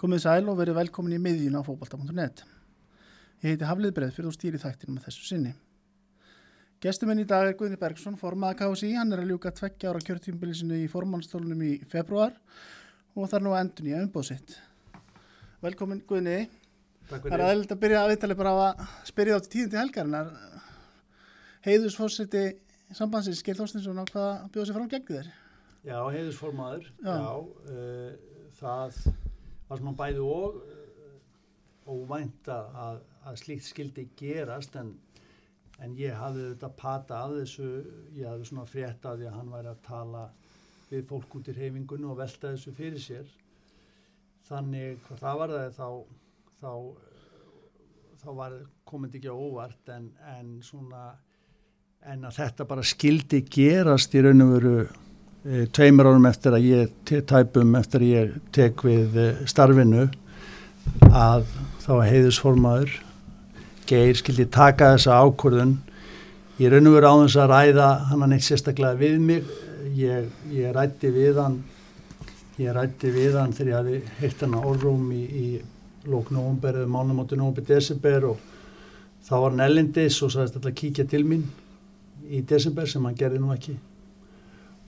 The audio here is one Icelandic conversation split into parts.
Komið sæl og verið velkomin í miðjun á fókbalta.net. Ég heiti Haflið Breið fyrir þú stýri þættinu með þessu sinni. Gestuminn í dag er Guðni Bergson, formaða KSI. Hann er að ljúka tveggja ára kjörtímbilisinu í formannstólunum í februar og það er nú endun í umbóðsitt. Velkomin Guðni. Takk Það er aðeins að byrja að viðtali bara á að spyrja á til tíðindi helgarinnar. Heiðusfórseti sambandsins, Geir Þorstinsson, á hvað bjóða sér fram gegn þér? Já, heiðusformaður, Já. já, uh, það var svona bæði og uh, óvænt að, að- að slíkt skildi gerast en, en ég hafði þetta pata af þessu, ég hafði svona frétt af því að hann væri að tala við fólk út í reyfingunni og velta þessu fyrir sér. Þannig hvað það var það þá, þá, þá var komandi ekki á óvart en, en svona en að þetta bara skildi gerast í raun og veru tveimur árum eftir að ég tæpum eftir að ég tek við e, starfinu að þá var heiðusformaður Geir skildi taka þessa ákvörðun. Í raun og veru á þess að ræða hann neitt sérstaklega við mig. Ég, ég rætti við hann ég rætti við hann þegar ég hafi heitt hann á orrum í, í lók nóvumber eða mánumóti nóvumber desember og þá var hann ellendis og sagðist alltaf að kíkja til mín í desember sem hann gerði nú ekki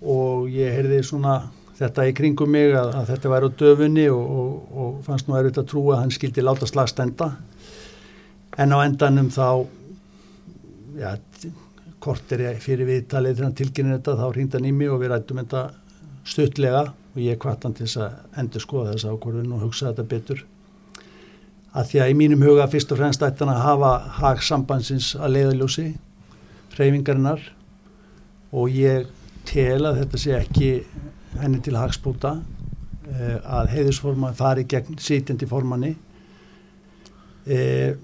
og ég heyrði svona þetta í kringum mig að, að þetta væri á döfunni og, og, og fannst nú erfitt að trúa að hann skildi láta slag stenda en á endanum þá já, kort er ég fyrir viðtalið þegar hann tilkynir þetta þá hringdi hann í mig og við rættum þetta stuttlega og ég kvart hann til þess að endur skoða þessa ákvörðun og hugsa þetta betur. Að því að í mínum huga fyrst og fremst ætti hann að hafa hag sambandsins að leiðaljósi hreyfingarinnar og ég tel að þetta sé ekki henni til hagspúta uh, að heiðusforman fari gegn sitjandi formanni. Uh,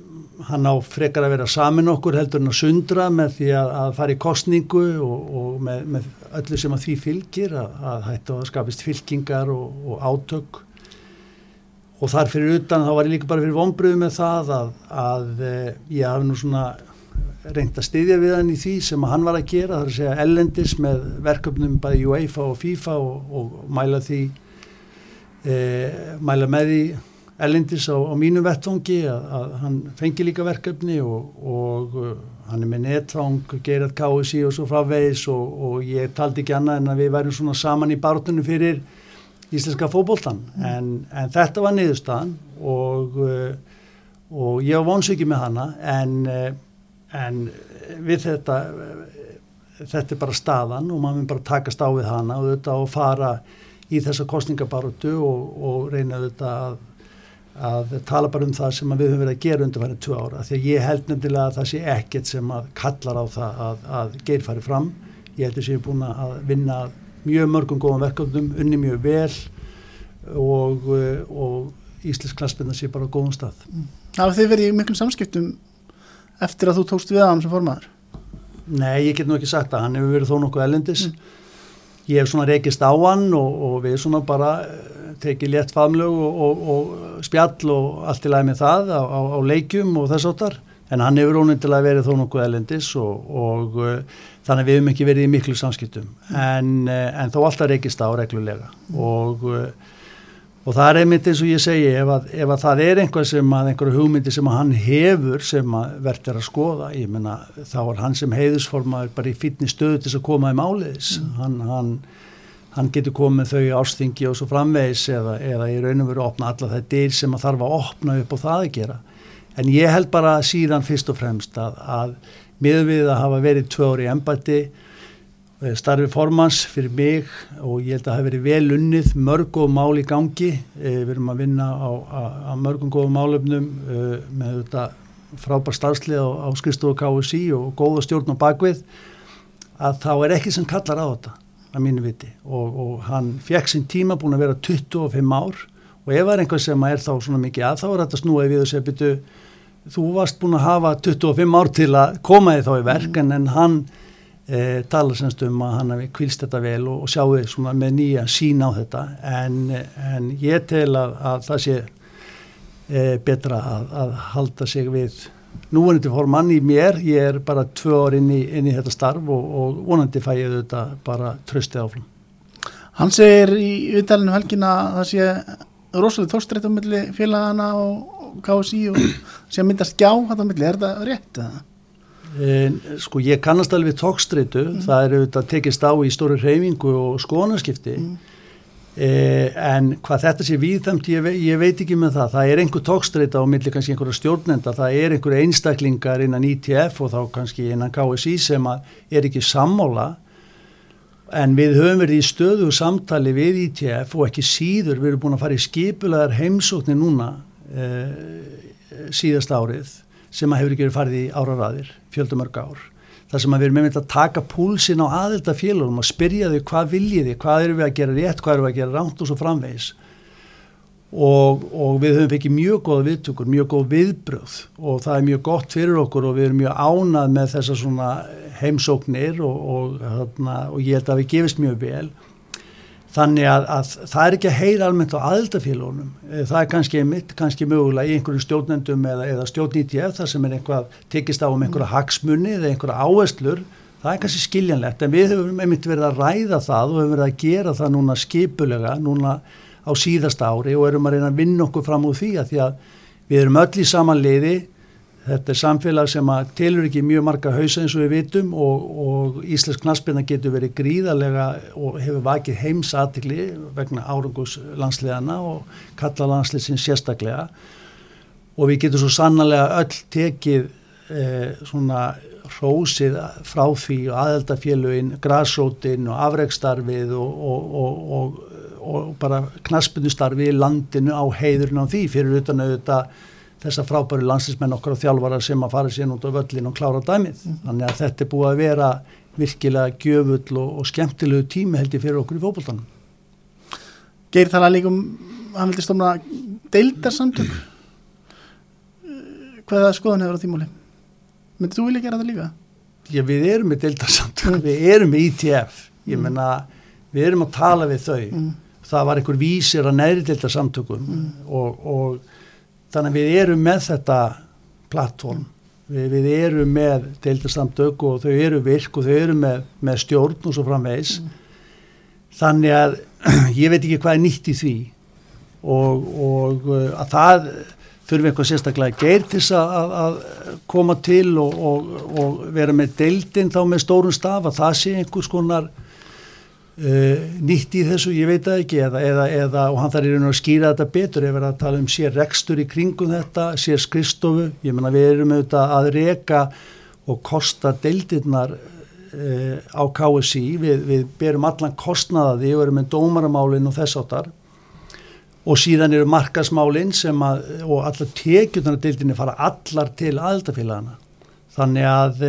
hann á frekar að vera samin okkur heldur en að sundra með því að, að fara í kostningu og, og með, með öllu sem að því fylgir að, að hættu að skapist fylkingar og, og átök. Og þar fyrir utan þá var ég líka bara fyrir vonbröðu með það að, að eh, ég hafi nú svona reynd að styðja við hann í því sem hann var að gera, það er að segja ellendis með verkefnum bæði UEFA og FIFA og, og mæla því e, mæla með því ellendis á, á mínu vettvangi að, að hann fengi líka verkefni og, og uh, hann er með netfang, gerað KSI og svo fráveis og, og ég taldi ekki annað en að við værum svona saman í barðunum fyrir íslenska fótboltan en, en þetta var niðurstaðan og, uh, og ég var vonsvikið með hana en, uh, en við þetta uh, þetta er bara staðan og maður mun bara takast á við hana og þetta og fara í þessa kostningabaróttu og, og reyna þetta að, að tala bara um það sem að við höfum verið að gera undir hvernig tvö ára því að ég held nefnilega að það sé ekkert sem að kallar á það að, að geir fari fram. Ég held að sé búin að vinna mjög mörgum góðan verkefnum, unni mjög vel og, uh, og Íslensk klassbyrna sé bara á góðum stað. Hafið þið verið í miklum samskiptum eftir að þú tókst við að hann sem formaður? Nei, ég get nú ekki sagt að hann hefur verið þó nokkuð ellendis. Ég hef svona reykist á hann og, og við svona bara eh, tekið létt famlög og, og, og spjall og allt í lagi með það á, á, á leikjum og þess áttar. En hann hefur ónundilega verið þó nokkuð ellendis og uh, þannig að við hefum ekki verið í miklu samskiptum. En, uh, en þó alltaf reykist á reglulega og uh, Og það er einmitt eins og ég segi, ef að, ef að það er einhver sem að, einhverju hugmyndi sem að hann hefur sem að verður að skoða, ég menna þá er hann sem heiðusformaður bara í fítni stöðu til þess að koma í máliðis. Mm. Hann, hann, hann getur komið þau ástingi og svo framvegis eða, eða í raun og veru að opna alla það dyr sem að þarf að opna upp og það að gera. En ég held bara síðan fyrst og fremst að, að miður við að hafa verið tvö ári embætti starfi formans fyrir mig og ég held að það hefur verið vel unnið mörg og mál í gangi. Eh, við erum að vinna á, á, á mörgum góðum málefnum eh, með þetta frábær starfslið á, á skristofu KSI og góða stjórn á bakvið að þá er ekki sem kallar á þetta að mínu viti. Og, og hann fekk sinn tíma búin að vera 25 ár. Og ef það er einhver sem er þá svona mikið að þá er þetta snúið við og segja byrju þú varst búin að hafa 25 ár til að koma þig þá í verk mm. en, en hann E, tala semst um að hann hafi kvilst þetta vel og, og sjáu svona með nýja sín á þetta. En, en ég tel að, að það sé e, betra að, að halda sig við núvanandi formann í mér, ég er bara tvö ár inn í, inn í þetta starf og, og vonandi fæ ég þetta bara tröstið áfram. Hann segir í viðtælinu helgina að það sé rosalega tókstrætt á milli félagana og, KSI og sem myndast gjá þetta á milli, er þetta rétt eða? Sko ég kannast alveg tókstreitu, Mm. það er auðvitað tekist á í stóru hreyfingu og skoðanarskipti Mm. eh, en hvað þetta sé viðþæmt ég, ég veit ekki með það, það er einhver tókstreita á milli kannski einhverja stjórnenda, það er einhver einstaklingar innan ITF og þá kannski innan KSI sem að er ekki sammála. En við höfum verið í stöðu samtali við ITF og ekki síður. Við erum búin að fara í skipulaðar heimsóknir núna eh, síðast árið sem að hefur ekki verið farið í áraræðir, fjöldumörg ár. Það sem að við erum með að taka púlsin á aðelda félagum og spyrja þau hvað viljið þið, hvað erum við að gera rétt, hvað erum við að gera ránt og svo framvegis. Og, og við höfum fekið mjög góða viðtökur, mjög góð viðbröð og það er mjög gott fyrir okkur og við erum mjög ánað með þessar svona heimsóknir og, og, þarna, og ég held að við gefist mjög vel. Þannig að, að það er ekki að heyra almennt á aðildafélagunum. Það er kannski mitt, kannski mögulega í einhverjum stjórnendum eða, eða stjórn ITF þar sem er einhvað tekist á um einhverja hagsmunni eða einhverja áherslur. Það er kannski skiljanlegt en við höfum einmitt verið að ræða það og höfum verið að gera það núna skipulega núna á síðasta ári og erum að reyna að vinna okkur fram úr því að því að við erum öll í samanliði Þetta er samfélag sem að telur ekki mjög marga hausa eins og við vitum og, og Íslensk knastbyrna getur verið gríðarlega og hefur vakið heimsatikli vegna árangus landsliðana og kalla landsliðsins sérstaklega. Og við getum svo sannlega öll tekið eh, svona hrósið frá því og aðeldafélugin, græsrótin og afreikstarfið og, og, og bara knastbyrnustarfið í landinu á heiðurinn á því fyrir utan auðvitað þessa frábæru landsinsmenn okkar og þjálfara sem að fara sér út á völlin og klára dæmið. Mm. Þannig að þetta er búið að vera virkilega gjöfull og, og skemmtilegu tími held ég fyrir okkur í fókbaltanum. Geir tala líka um, hann vildi stofna deildarsamtök. Hvaða skoðan hefur á tímúli? Myndið þú vilja gera það líka? Já, við erum með deildarsamtök, mm. við erum með ITF. Ég menna, við erum að tala við þau. Mm. Það var einhver vísir að næri deildarsamtökum og, og þannig að við erum með þetta plattform, við, við erum með deildarsamtök og þau eru virk og þau eru með, með stjórn og svo framvegs mm. þannig að ég veit ekki hvað er nýtt í því. Og, og að það þurfum eitthvað sérstaklega geir til að, að koma til og, og, og vera með deildin þá með stórun staf að það sé einhvers konar Uh, nýtt í þessu, ég veit það ekki eða, eða, eða, og hann þarf í raun og að skýra þetta betur ef við erum að tala um sér rekstur í kringum þetta, sér skristofu ég menna við erum auðvitað að reka og kosta deildirnar uh, á KSI við, við berum allan kostnaði og erum með dómaramálinn og þess áttar og síðan eru markasmálinn sem að, og allar tekjurnar deildinni fara allar til aðeldafélagana Þannig að,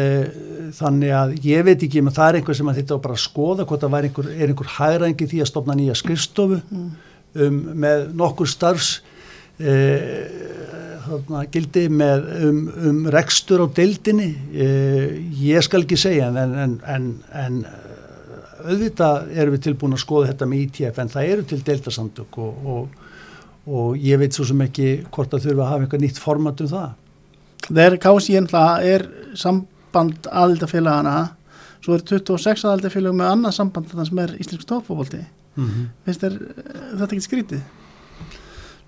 þannig að ég veit ekki, menn það er einhver sem að þetta bara að skoða hvort það einhver, er einhver hægræðingi því að stopna nýja skrifstofu mm. um, með nokkur starfs eh, gildi með, um, um rekstur á deildinni. Eh, ég skal ekki segja en, en, en, en auðvitað erum við tilbúin að skoða þetta með ITF en það eru til deildarsamtök og, og, og ég veit svo sem ekki hvort að þurfa að hafa eitthvað nýtt format um það. Er KSI ennlega er samband aðildafélagana svo er 26 aðildafélag með annað samband þannig sem er íslensk toppfóbolti mm -hmm. finnst þér þetta ekki skrítið?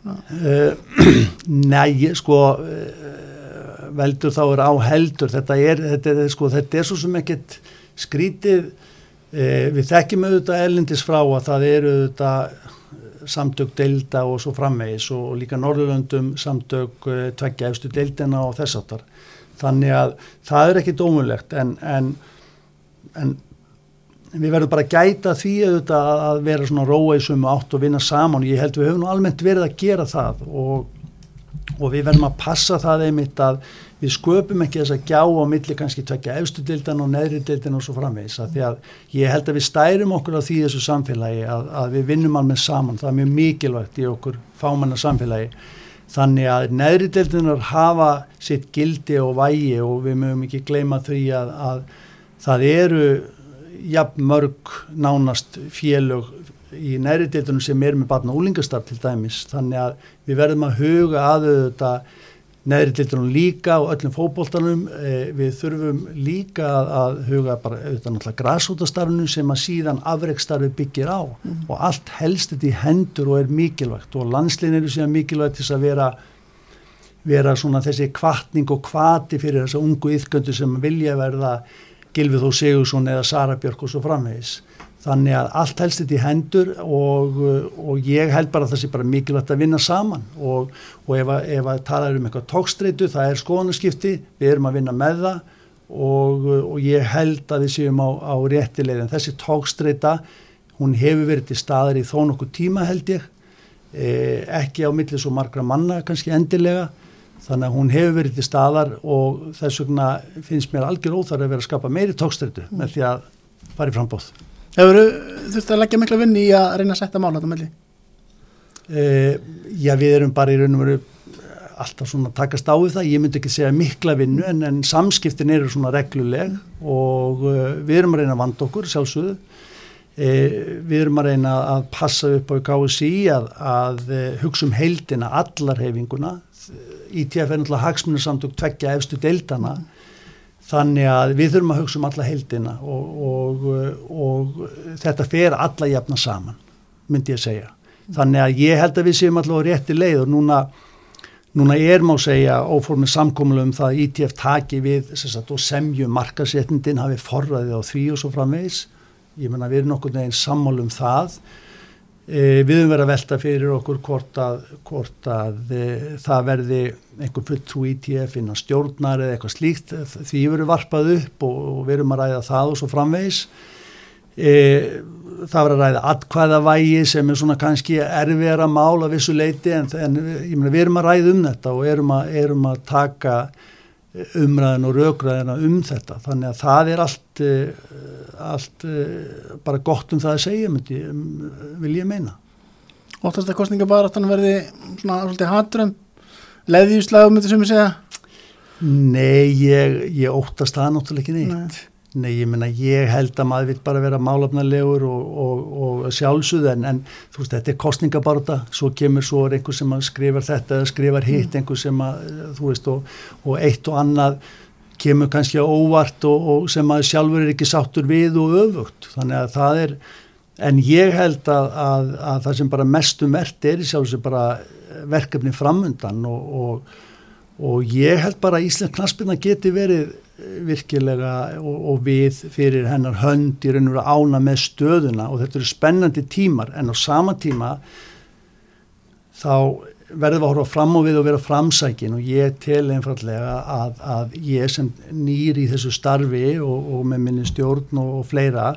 Uh, nei, sko uh, veldur þá er á heldur þetta er, þetta er, sko, þetta er svo sem ekkert skrítið uh, við þekkjum auðvitað erlendis frá að það eru auðvitað samtök deilda og svo framvegis og, líka Norðurlöndum samtök uh, tveggja efstu deildina og þess aftar. Þannig að það er ekki dómulegt en, en, en við verðum bara að gæta því auðvitað að vera svona róa í sumu átt og vinna saman ég held við höfum almennt verið að gera það og, og við verðum að passa það einmitt að við sköpum ekki þess að gjá á milli kannski tvekja efstu dildan og neðri dildan og svo framvegis að því að ég held að við stærum okkur á því þessu samfélagi að, að við vinnum alveg saman, það er mjög mikilvægt í okkur fámanna samfélagi. Þannig að neðri dildanar hafa sitt gildi og vægi og við mögum ekki gleyma því að, að það eru jafn mörg nánast félög í neðri dildunum sem er með batna úlingastar til dæmis. Þannig að við verðum að huga að þetta neðri dildunum líka og öllum fókbóltanum eh, við þurfum líka að, að huga bara auðvitað náttúrulega græsútastarfinu sem að síðan afreikstarfi byggir á. Mm. og allt helst þetta í hendur og er mikilvægt. Og landslinn eru síðan mikilvægt til að vera vera svona þessi kvartning og kvati fyrir þessa ungu yfgöndu sem vilja verða Gilvið Þó Sigursson eða Sara Björk og svo framvegis þannig að allt helst þetta í hendur og, og ég held bara að það sé bara mikilvægt að vinna saman. Og, og ef að, að tala um eitthvað tókstreitu það er skoðanaskipti, við erum að vinna með það. Og, og ég held að við séum á, á réttilegð en þessi tókstreita hún hefur verið til staðar í þó nokkuð tíma held ég. Eh, ekki á millis og margra manna kannski endilega. Þannig að hún hefur verið til staðar og þess vegna finnst mér algjör óþar að vera að skapa meiri tókstreitu með því að fara í frambóð Hefur þurft að leggja mikla vinni í að reyna að setja mála þetta melli? Uh, já, við erum bara í raun og veru alltaf svona takast á það, ég myndi ekki segja mikla vinnu en, en samskiptin eru svona regluleg og uh, við erum að reyna að vanda okkur sjálfsögðu. Uh, við erum að reyna að passa upp á KSI að, að hugsa um heildina, allar hefinguna ITF er náttúrulega hagsmunarsamtök tveggja efstu deildana mm þannig að við þurfum að hugsa um alla heildina og, og, og þetta fer alla jafna saman myndi ég að segja. Þannig að ég held að við séum alltaf á rétti leið og núna, núna er má segja óformið samkómulega um það að ITF taki við sagt, og semju markaséttindin hafi forraðið á því og svo framvegis. Ég menna við erum nokkur neginn sammál um það E, við höfum verið að velta fyrir okkur hvort að, hvort að e, það verði einhver fulltrú ITF innan stjórnar eða eitthvað slíkt. Því við erum varpað upp og, og við erum að ræða það og svo framvegis. E, það verður að ræða atkvæðavægi sem er svona kannski erfiðara mál af þessu leiti en, en mena, við erum að ræða um þetta og erum að, erum að taka umræðin og raugræðina um þetta. Þannig að það er allt, eh, allt eh, bara gott um það að segja myndi, vil ég meina. Óttast að kostninga bara að þannig verði svona svolítið hatrum leðjúslægum þetta sem ég segja? Nei, ég, ég óttast það náttúrulega ekki neitt. Nei. Nei, ég menna, ég held að maður vil bara vera málafnarlegur og, og, og sjálfsögð en, en þú veist, þetta er kostningabarta, svo kemur svo einhver sem skrifar þetta eða skrifar hitt, mm. einhver sem að, þú veist, og, og eitt og annað kemur kannski óvart og sem maður sjálfur er ekki sáttur við og öfugt, þannig að það er, en ég held að, að, að það sem bara mestum verðt er í sjálfsög bara verkefni framundan og ég held bara að Íslands knaspina geti verið virkilega og, og við fyrir hennar hönd í raun og vera ána með stöðuna og þetta eru spennandi tímar en á sama tíma þá verður við að horfa fram á við og vera framsækin og ég tel einfallega að, að ég sem nýr í þessu starfi og, og með minni stjórn og, og fleira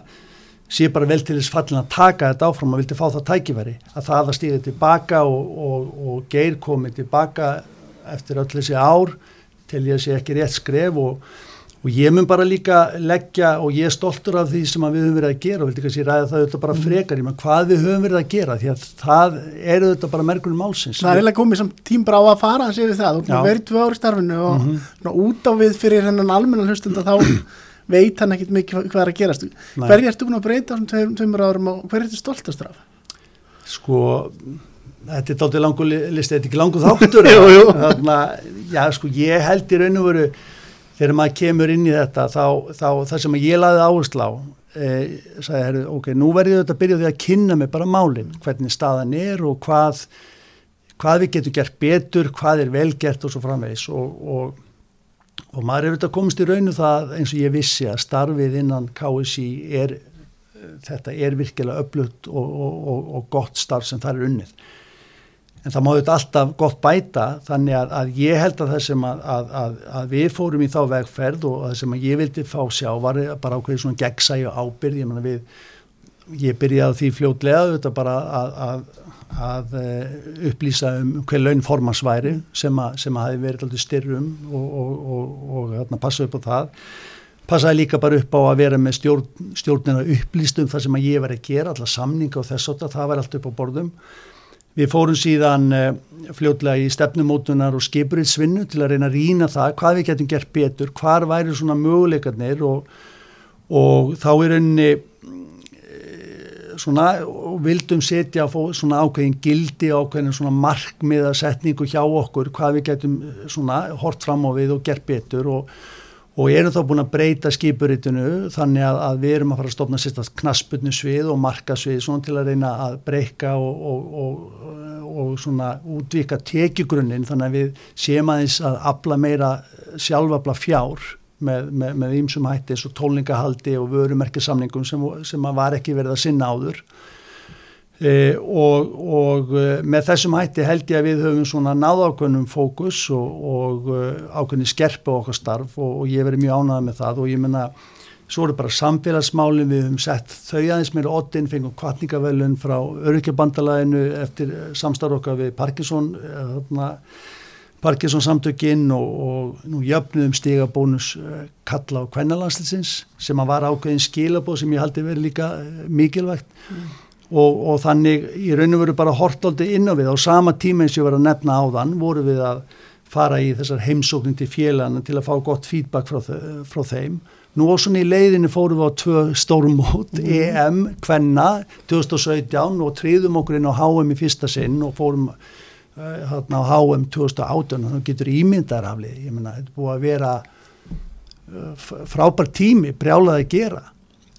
sé bara vel til þess fallin að taka þetta áfram og vilti fá það tækifæri að það að stíða tilbaka og geir komið tilbaka eftir öll þessi ár til ég sé ekki rétt skref og og ég mun bara líka leggja og ég er stoltur af því sem við höfum verið að gera og vildi kannski ræða það auðvitað bara mm. frekar mm. hvað við höfum verið að gera því að það er auðvitað bara merkunum málsins Það er eiginlega komið sem tímbra á að fara að séu það og verið tvö ári starfinu og mm -hmm. út á við fyrir hennan almennan hlustund að þá veit hann ekkit mikið hvað er að gerast Hverði ertu búin að breyta þessum tveim, tveimur árum og hver er þetta stoltast af? Sko Þetta er dálítið langu listi, þetta er ekki langu þáttur Þannig að, já, sko, ég held í raun og veru þegar maður kemur inn í þetta þá, þá það sem ég laði áherslu á e, sagði, herri, ok, nú verður þetta að byrja því að kynna mig bara málinn, hvernig staðan er og hvað, hvað við getum gert betur, hvað er velgert og svo framvegis. Og, og, og maður er auðvitað komist í raunu það eins og ég vissi að starfið innan KSI er, þetta er virkilega öflugt og, og gott starf sem það er unnið en það má þetta alltaf gott bæta þannig að, að ég held að það sem að, að, að við fórum í þá vegferð og það sem ég vildi fá sjá var bara ákveðið svona gegnsæju ábyrð ég, við, ég byrjaði því fljótlega þetta bara að eh, upplýsa um hver launformansværi sem að hafi verið alltaf styrrum og, og, og, og hérna, passa upp á það. Passaði líka bara upp á að vera með stjórn, stjórnina upplýstum það sem að ég var að gera, alltaf samninga og þess að það var allt upp á borðum Við fórum síðan uh, fljótlega í stefnumótunar og skipuriðsvinnu til að reyna að rína það hvað við getum gert betur, hvar væri svona möguleikarnir og, og þá er einni uh, svona og vildum setja svona ákveðin gildi ákveðin svona markmiðasetningu hjá okkur hvað við getum svona hort fram á við og gert betur og, og erum þá búin að breyta skipuritinu þannig að, að við erum að fara að stopna sérstast knaspunni svið og markasvið svona til að reyna að breyka og, og, og svona útvika tekjugrunnin þannig að við séum aðeins að afla meira sjálfabla fjár með ímsum hætti eins og tólningahaldi og vörumerkisamningum sem, sem var ekki verið að sinna áður e, og, og e, með þessum hætti held ég að við höfum svona náðákvönnum fókus og, og e, ákvönni skerpa okkar starf og, og ég verið mjög ánæðað með það og ég menna svo eru bara samfélagsmálinn við höfum sett þau aðeins meira oddin, fengum kvartningavellun frá öryggjabandalaginu eftir samstarf okkar við Parkinson þarna Parkinson samtökinn og, og nú jöfnuðum stigabónus kalla á kvennalandslisins sem að var ákveðin skilabóð sem ég haldi verið líka mikilvægt mm. Og, og þannig í raun og veru bara hortóldi inn á við á sama tíma eins og ég var að nefna á þann voru við að fara í þessar heimsóknin til félagana til að fá gott feedback frá, frá þeim. Nú og svona í leiðinu fórum við á tvö stórmót, mm. EM, Kvenna 2017 og triðum okkur inn á HM í fyrsta sinn og fórum hérna á HM 2018 þá getur ímyndaraflið ég menna, þetta búið að vera uh, frábær tími brjálaði að gera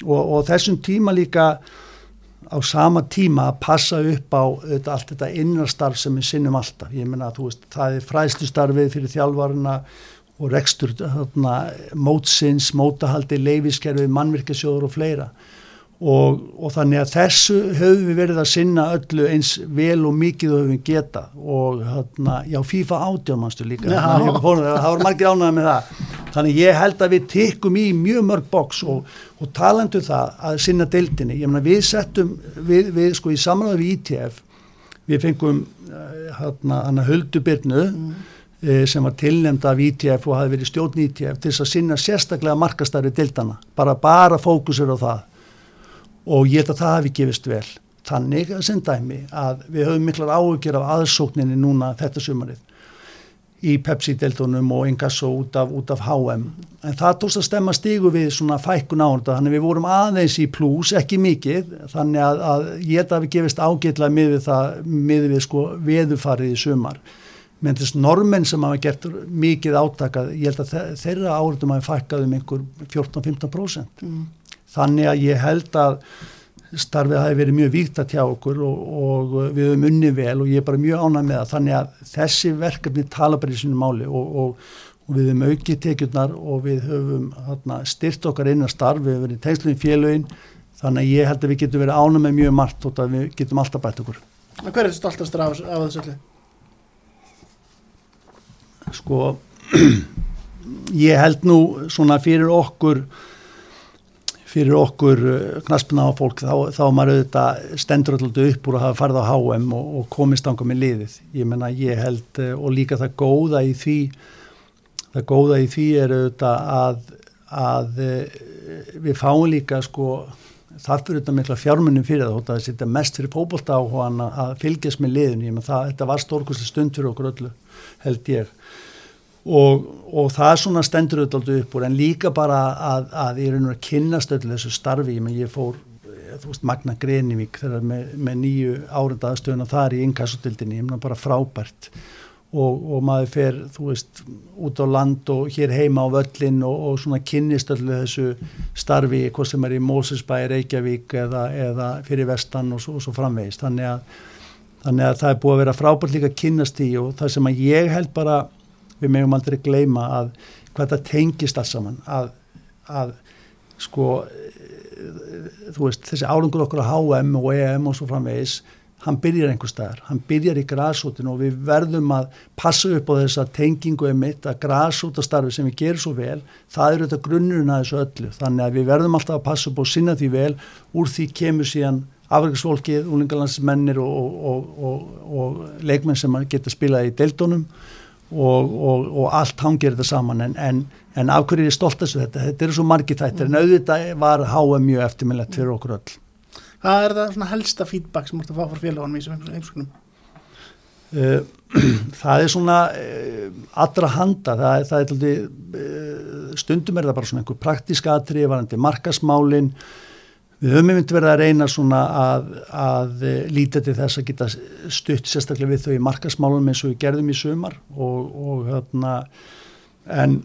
og, og þessum tíma líka á sama tíma að passa upp á þetta, allt þetta innastarf sem við sinnum alltaf, ég menna að veist það er fræðslustarfið fyrir þjálfaruna og rekstur þarna, mótsins, mótahaldi, leifiskerfið, mannvirkesjóður og fleira Og, og þannig að þessu höfum við verið að sinna öllu eins vel og mikið höfum við geta og hérna, já FIFA átjámanstu líka? Það var margir ánægða með það. Þannig ég held að við tikkum í mjög mörg boks og, og talandu það að sinna deildinni, ég meina við settum við, við sko í samræðu við ITF við fengum hérna höldubirnu mm. e, sem var tilnefnd af ITF og hafi verið stjórn ITF til þess að sinna sérstaklega markastæri deildana, bara bara fókusur á það og ég held að það hefði gefist vel. Þannig sem dæmi að við höfum miklar áhugjur af aðsókninni núna þetta sumarið í Pepsi-deltunum og Ingasso út út af HM en það tókst að stemma stígu við svona fækkun ánda þannig við vorum aðeins í pluss, ekki mikið. Þannig að, að ég held að við gefist ágætla með það, með við sko veðufarið í sumar. Menn þess normenn sem hafa gert mikið átakað, ég held að þeirra áriðum hafi fækkað um einhver 14-15% mm þannig að ég held að starfið hafi verið mjög víkt að tjá okkur og, og við höfum unni vel og ég er bara mjög ánæg með það. Þannig að þessi verkefni tala bara í sínum máli og, og, og við höfum aukið tekjurnar og við höfum hana, styrt okkar eina starf, við höfum verið tengsluðin félögin. Þannig að ég held að við getum verið ánæg með mjög margt og við getum alltaf bætt okkur. Hver er þetta stoltastur af, af þessu öllu? Sko ég held nú svona fyrir okkur fyrir okkur eh, knaspina á fólk þá, þá maður auðvitað stendur alltaf upp úr að hafa farið á HM og, og komist ánga með liðið. Ég menna ég held eh, og líka það góða í því það góða í því er auðvitað að, að eh, við fáum líka sko það fyrir þetta mikla fjármunum fyrir það það setja mest fyrir fókbólta áhugan að fylgjast með liðin. Ég menna það þetta var stórkoslega stund fyrir okkur öllu held ég og, og það svona stendur auðvitað upp úr en líka bara að, að ég er einhverjum að kynast öllu þessu starfi. Ég, ég fór, þú veist, Magna Grenivík þegar með, með nýju árundaðastöðuna þar í inkassutildinni, ég meina bara frábært. Og, og maður fer, þú veist, út á land og hér heima á völlin og, og svona kynnist öllu þessu starfi hvað sem er í Mósesbæ, Reykjavík eða, eða fyrir vestan og svo, svo framvegist, þannig að þannig að það er búið að vera frábært líka að kynnast í og það sem að ég held bara við megum aldrei gleyma að hvað það tengist alls saman að, að sko þú veist þessi álengur okkur á HM og EM og svo framvegis hann byrjar einhver staðar, hann byrjar í græsótinu og við verðum að passa upp á þessa tengingu emitt að græsótastarfi sem við gerum svo vel, það eru þetta grunnurinn að þessu öllu, þannig að við verðum alltaf að passa upp og sinna því vel, úr því kemur síðan afverkisvolkið, úlingalandsmennir og, og, og, og leikmenn sem geta spilað í deildónum og, og, og allt hangir þetta saman en, en, en af hverju er ég stolt þessu þetta? Þetta eru svo margi þættir en auðvitað var HM mjög eftirminnlegt fyrir okkur öll. Hvað er það helsta feedback sem þú ert að fá frá félagunum í þessum heimskunum? Uh, það er svona uh, allra handa það er, það er uh, stundum er það bara svona einhver praktíska atrið varandi markasmálin við höfum myndi verið að reyna svona að, að líta til þess að geta stutt sérstaklega við þau í markasmálunum eins og við gerðum í sumar og, og hérna en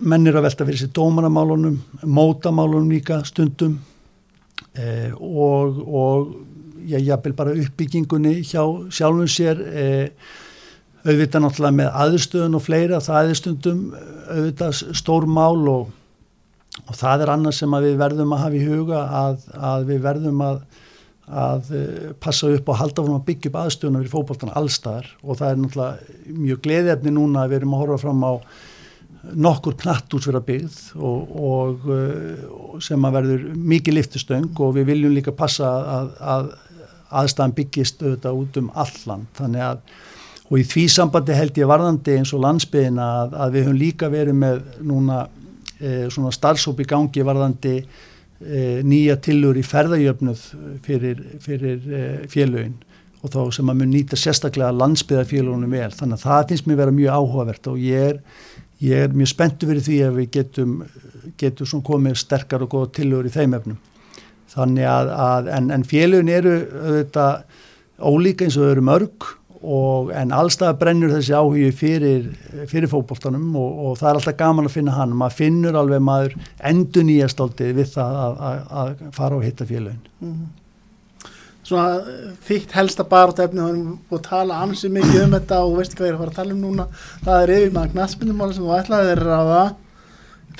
mennir að velta fyrir sér dómanamálunum, mótamálunum líka stundum eh, og, og ég jafnvel bara uppbyggingunni hjá sjálfum sér eh, auðvitað náttúrulega með aðstöðun og fleira, það er stundum auðvitað stór mál og og það er annað sem við verðum að hafa í huga að, að við verðum að, að eh, passa upp og halda fram að byggja upp aðstöðuna fyrir fókbóltan allstaðar og það er náttúrulega mjög gleðefni núna að við erum að horfa fram á nokkur knattúsverða byggð og, og, og eh, sem að verður mikið liftustöng og við viljum líka passa að, að aðstæðan byggist auðvitað út um allan þannig að og í því sambandi held ég varðandi eins og landsbyðina að, að við höfum líka verið með núna svona starfsóp í gangi varðandi e, nýja tillur í ferðajöfnuð fyrir, fyrir e, félögin og þá sem að mun nýta sérstaklega landsbyðarfélagunum vel. Þannig að það finnst mér vera mjög áhugavert og ég er, ég er mjög spenntu fyrir því að við getum, getum komið sterkar og góða tillur í þeim efnum. Þannig að, að en, en félögin eru auðvitað ólíka eins og þau eru mörg og, en allstað brennur þessi áhugi fyrir, fyrir fókbóltanum og, og það er alltaf gaman að finna hann. Maður finnur alveg maður endur nýja stoltið við það að, að, að fara og hitta félagin mm -hmm. Svona þýtt helsta barátefni, við erum búin að tala ansið mikið um þetta og veistu hvað ég er að fara að tala um núna. Það er yfir maður knastmyndumáli sem þú ætlaði á það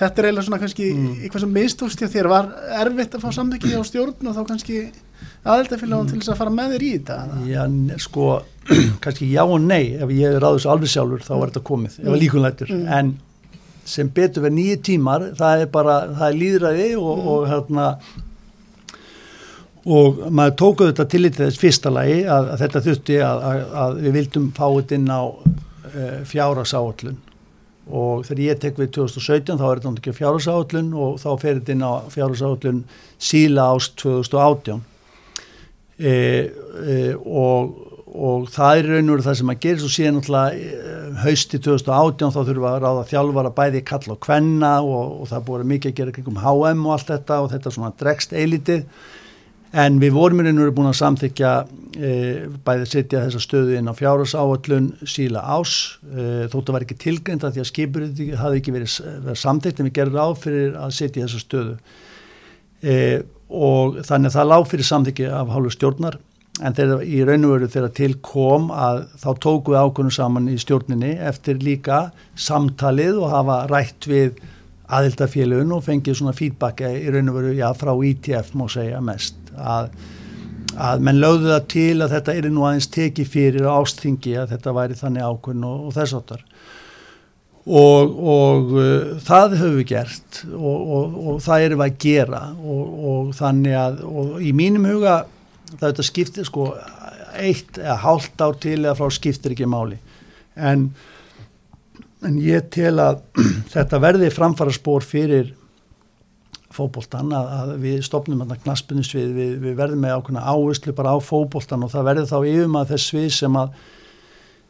þetta er eiginlega svona kannski mm. eitthvað sem mistókst hjá þér. Var erfitt að fá samvikið á stjórn og þá kannski aðeldafélagum mm. til þess að fara með þér í þetta Já, sko, kannski já og nei ef ég er ráðis alveg sjálfur þá er þetta komið, ef að líkunlættur mm. en sem betur verið nýju tímar það er bara, það er líðræði og, mm. og hérna og maður tókuð þetta til þess fyrsta lagi að, að þetta þurfti að, að, að við vildum fá þetta inn á uh, eh, fjárasáallun og þegar ég tek við 2017 þá er þetta náttúrulega fjárasáallun og þá fer þetta inn á fjárasáallun síla ást 2018 e, e, og, og það er raun og það sem að gera svo síðan náttúrulega e, hausti 2018 þá þurfum við að ráða þjálfara bæði kalla og kvenna og, og það búið mikið að gera kringum HM og allt þetta og þetta svona dregst eilitið en við vorum í raun og veru búin að samþykja e, bæði að setja þessa stöðu inn á fjárhásáallun síla ás e, þóttu var ekki tilgreynd að því að skipur hafi ekki verið, verið samþykt en við gerðum á fyrir að setja þessa stöðu. E, og þannig að það lág fyrir samþykki af hálfu stjórnar en þegar í raun og veru þegar til kom að þá tóku við ákvöndu saman í stjórninni eftir líka samtalið og hafa rætt við aðildafélun og fengið svona feedback í raun og veru já, frá ITF e má segja mest að, að menn lögðu það til að þetta er nú aðeins tekið fyrir ástingi að þetta væri þannig ákvöndu og, og þess áttar og, og uh, það höfum við gert og, og, og það erum við að gera og þannig að í mínum huga þetta skiptir sko eitt eða hálft ár til eða frá skiptir ekki máli. En, en ég tel að þetta verði framfara spór fyrir fókbóltan að, að við stopnum að knaspunum svið, við, við verðum með ákveðna áherslu bara á fókbóltan og það verði þá yfir maður þess svið sem að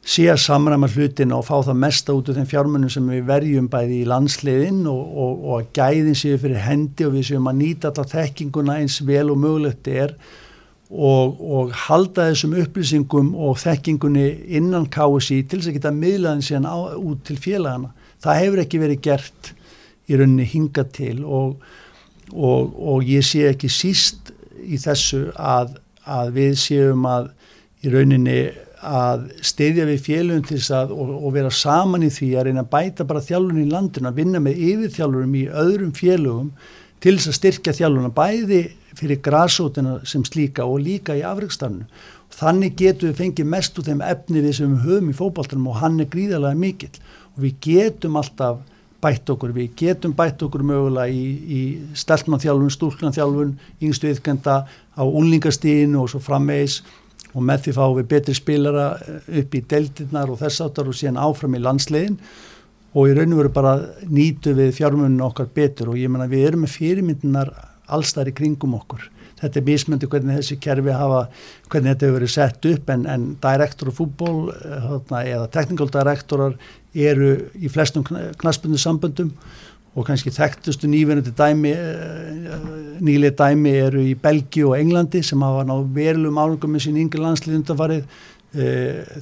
sé að samræma hlutin og fá það mesta út af þeim fjármunum sem við verjum bæði í landsliðin og, og, og að gæðin séu fyrir hendi og við séum að nýta alltaf þekkinguna eins vel og mögulegt er og, og halda þessum upplýsingum og þekkingunni innan KSI til þess að geta miðlaðin síðan á, út til félagana. Það hefur ekki verið gert í rauninni hinga til og ég sé ekki síst í þessu að, að við séum að í rauninni að steyðja við félugum til þess að og, og vera saman í því að reyna að bæta bara þjálfurinn í landinu að vinna með yfirþjálfurum í öðrum félugum til þess að styrkja þjálfurinn bæði fyrir græsótina sem slíka og líka í afreikstarnu. Þannig getum við fengið mest úr þeim efni við sem við höfum í fókbaltunum og hann er gríðarlega mikill og við getum alltaf bætt okkur, við getum bætt okkur mögulega í, í steltmannþjálfun, stúrknanþjálfun, yngstu yfkenda á unlingastíðinu og svo frammeis og með því fáum við betri spilara eh, upp í deltinnar og þess áttar og síðan áfram í landslegin og í raun og veru bara nýtu við fjármuninu okkar betur. Og ég menna við erum með fyrirmyndinar allstar í kringum okkur. Þetta er mismöndi hvernig þessi kerfi hafa, hvernig þetta hefur verið sett upp en, en direktor og fútból eh, eða technical direktorar eru í flestum knaspunni samböndum og kannski þekktustu nýverandi dæmi nýlega dæmi eru í Belgi og Englandi sem hafa náðu verilum álugum með sín yngri landslið undanfarið.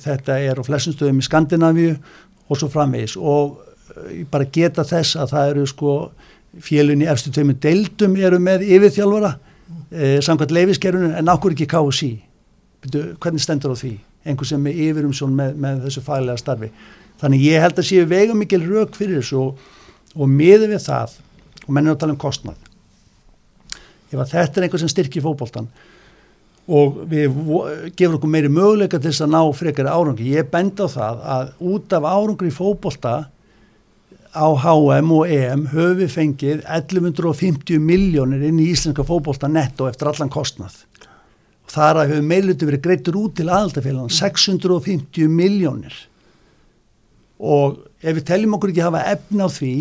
Þetta er á flestum stöðum í Skandinavíu og svo framvegis. Og ég bara geta þess að það eru sko fjölunni efstu tveimu deildum eru með yfirþjálfara eh, samkvæmt leifiskerunum en okkur ekki KSI hvernig stendur á því? Einhver sem er yfirum með, með þessu faglega starfi. Þannig ég held að séu vegum mikil rauk fyrir þessu og, og miður við það og mennir að tala um kostnað. Ef að þetta er einhver sem styrkir fókbóltan og við gefur okkur meiri möguleika til þess að ná frekari árangi ég benda á það að út af árangur í fókbólta á HM og EM höfum við fengið 1150 miljónir inn í íslenska fókbólta netto eftir allan kostnað. Og þar að höfum meilutið verið greitur út til aðaldafélagann 650 miljónir og ef við teljum okkur ekki hafa efna á því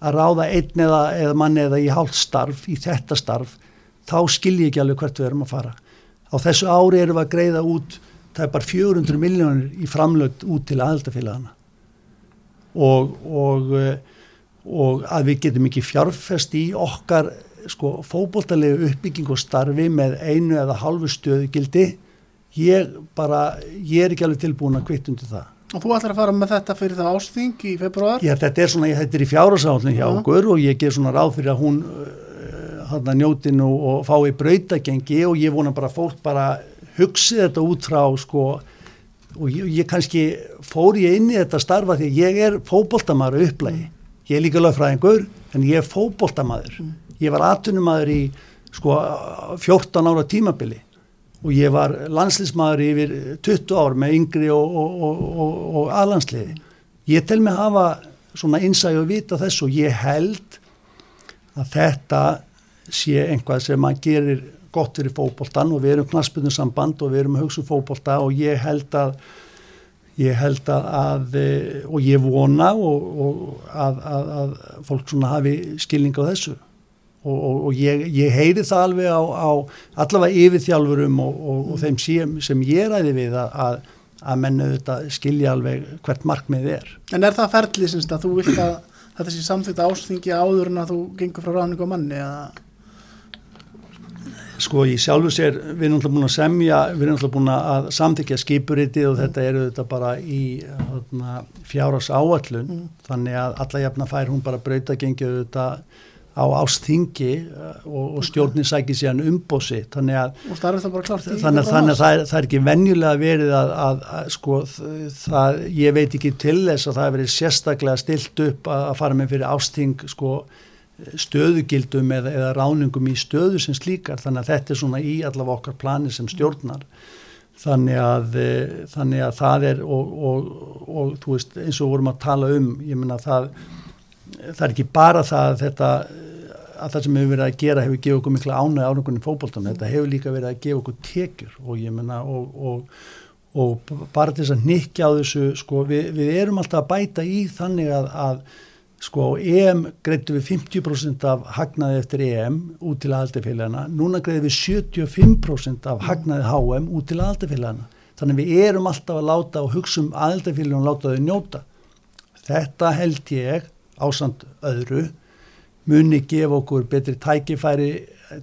að ráða einn eða, eða manni eða í hálft starf í þetta starf þá skilji ekki alveg hvert við erum að fara. Á þessu ári erum við að greiða út það er bara 400 miljónir í framlögt út til aðaldafélagana og, og, og að við getum ekki fjárfest í okkar sko, fókbóltalegu uppbygging og starfi með einu eða halvu stöðugildi. Ég bara, ég er ekki alveg tilbúin að kvitt undir það Og þú ætlar að fara með þetta fyrir það ásþing í februar? Já, þetta er svona, þetta er í fjárasállin hjá okkur og ég ger svona ráð fyrir að hún hann að njótinu og fái brautagengi og ég vona bara fólk bara hugsi þetta út frá sko og ég, ég kannski fór ég inn í þetta starfa því ég er fókbóltamaður upplægi, ég er líka lögfræðingur en ég er fókbóltamaður ég var atunumæður í sko 14 ára tímabili og ég var landslýsmaður yfir 20 ár með yngri og, og, og, og aðlandsliði. Ég tel mig hafa svona innsæg og vita þess og ég held að þetta sé einhvað sem maður gerir gott fyrir fókbóltan og við erum knaspunum samband og við erum að hugsa um fókbólta og ég held að ég held að, að og ég vona og að, að, að fólk svona hafi skilning á þessu og, og, og ég, ég heyri það alveg á, á allavega yfirþjálfurum og þeim sem, sem ég ræði við að að mennu þetta skilja alveg hvert markmið er. En er það ferðlið að þú vilt að þetta sé samþýtt ásþingi áður en að þú gengur frá ráningu á manni eða Sko ég sjálfur sér, við erum alltaf búin að semja, við erum alltaf búin að samþykja skipuritið og þetta eru þetta bara í fjárhás áallun, mm. þannig að alla jafna fær hún bara brauta gengið þetta á ásþingi og, og stjórnin sækir síðan umbósi, þannig að, þannig þannig að það, er, það er ekki venjulega verið að, að, að sko það, ég veit ekki til þess að það hefur verið sérstaklega stilt upp að fara með fyrir ásþing sko stöðugildum eða, eða ráningum í stöðu sem slíkar. Þannig að þetta er svona í allavega okkar plani sem stjórnar. Þannig að, e, þannig að það er og, og, og þú veist eins og vorum að tala um ég menna það það er ekki bara það að þetta að það sem hefur verið að gera hefur gefið okkur mikla ánæg ánægunni fókbóltan, þetta hefur líka verið að gefa okkur tekjur og ég menna og, og bara til þess að nikja á þessu sko við, við erum alltaf að bæta í þannig að, að sko EM greiðtu við 50% af hagnaði eftir EM út til aðaldafélagana, núna greiðum við 75% af hagnaði HM út til aðaldafélagana, þannig við erum alltaf að láta og hugsa um aðaldafélagana og láta þau njóta. Þetta held ég ásand öðru muni gefa okkur betri tækifæri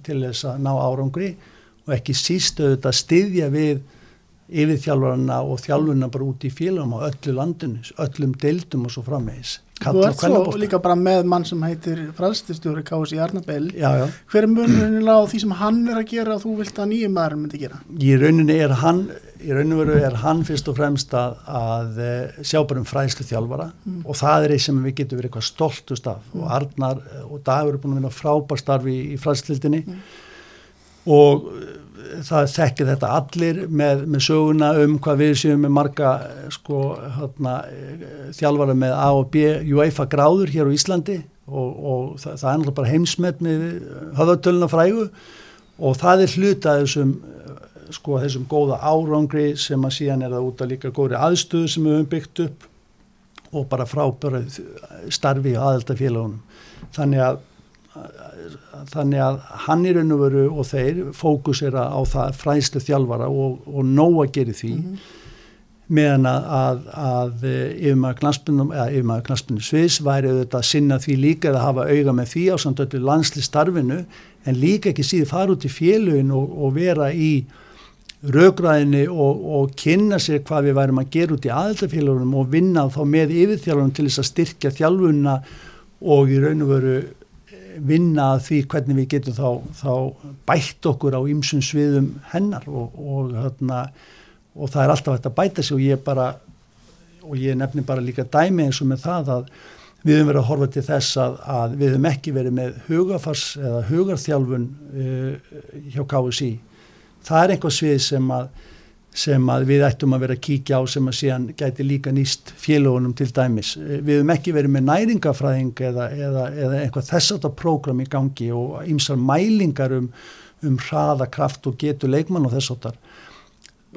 til þess að ná árangri og ekki sístu auðvitað styðja við yfirþjálfarna og þjálfurna bara út í félagum á öllu landinu, öllum deildum og svo frammeins. Þú ert svo líka bara með mann sem heitir frælstistjóri Kási Arnabell. Hver er munurinn á því sem hann er að gera og þú vilt að nýjum maður myndi gera? Í rauninni er hann, veru er hann fyrst og fremst að, að eh, sjá bara um fræðslu þjálfara mm. og það er eða sem við getum verið eitthvað stoltust af mm. og Arnar og Dagur er búin að vinna frábær starfi í, í fræðslildinni mm. og það þekkir þetta allir með, með söguna um hvað við séum með marga sko, hana, þjálfara með A og B UEFA gráður hér á Íslandi og, og það, það er náttúrulega bara heimsmet með höfðatöluna frægu og það er hluta þessum, sko, þessum góða árangri sem að síðan er það út að líka góðri aðstöðu sem við höfum byggt upp og bara frábæra starfi á aðeltafélagunum þannig að þannig að hann í raun og veru og þeir fókusera á það fræðslu þjálfara og, og nóg að gera því mm -hmm. meðan að, að, að yfirmaður knastbunum sviðs væri auðvitað að sinna því líka eða hafa auga með því á samt öllu landsli starfinu en líka ekki síði fara út í félugin og, og vera í raugræðinni og, og kynna sér hvað við værim að gera út í aðeltafélagunum og vinna þá með yfirþjálfunum til þess að styrkja þjálfunna og í raun og veru vinna því hvernig við getum þá, þá bætt okkur á ymsum sviðum hennar og, og hérna og það er alltaf hægt að bæta sig og ég bara og ég nefnir bara líka dæmi eins og með það að við höfum verið að horfa til þess að, að við höfum ekki verið með hugafars eða hugarþjálfun uh, hjá KSI það er einhver svið sem að sem að við ættum að vera að kíkja á sem að síðan gæti líka nýst félagunum til dæmis. Við höfum ekki verið með næringafræðing eða, eða, eða einhvað þess að það prógram í gangi og ýmsar mælingar um, um hraða, kraft og getu leikmann og þess að það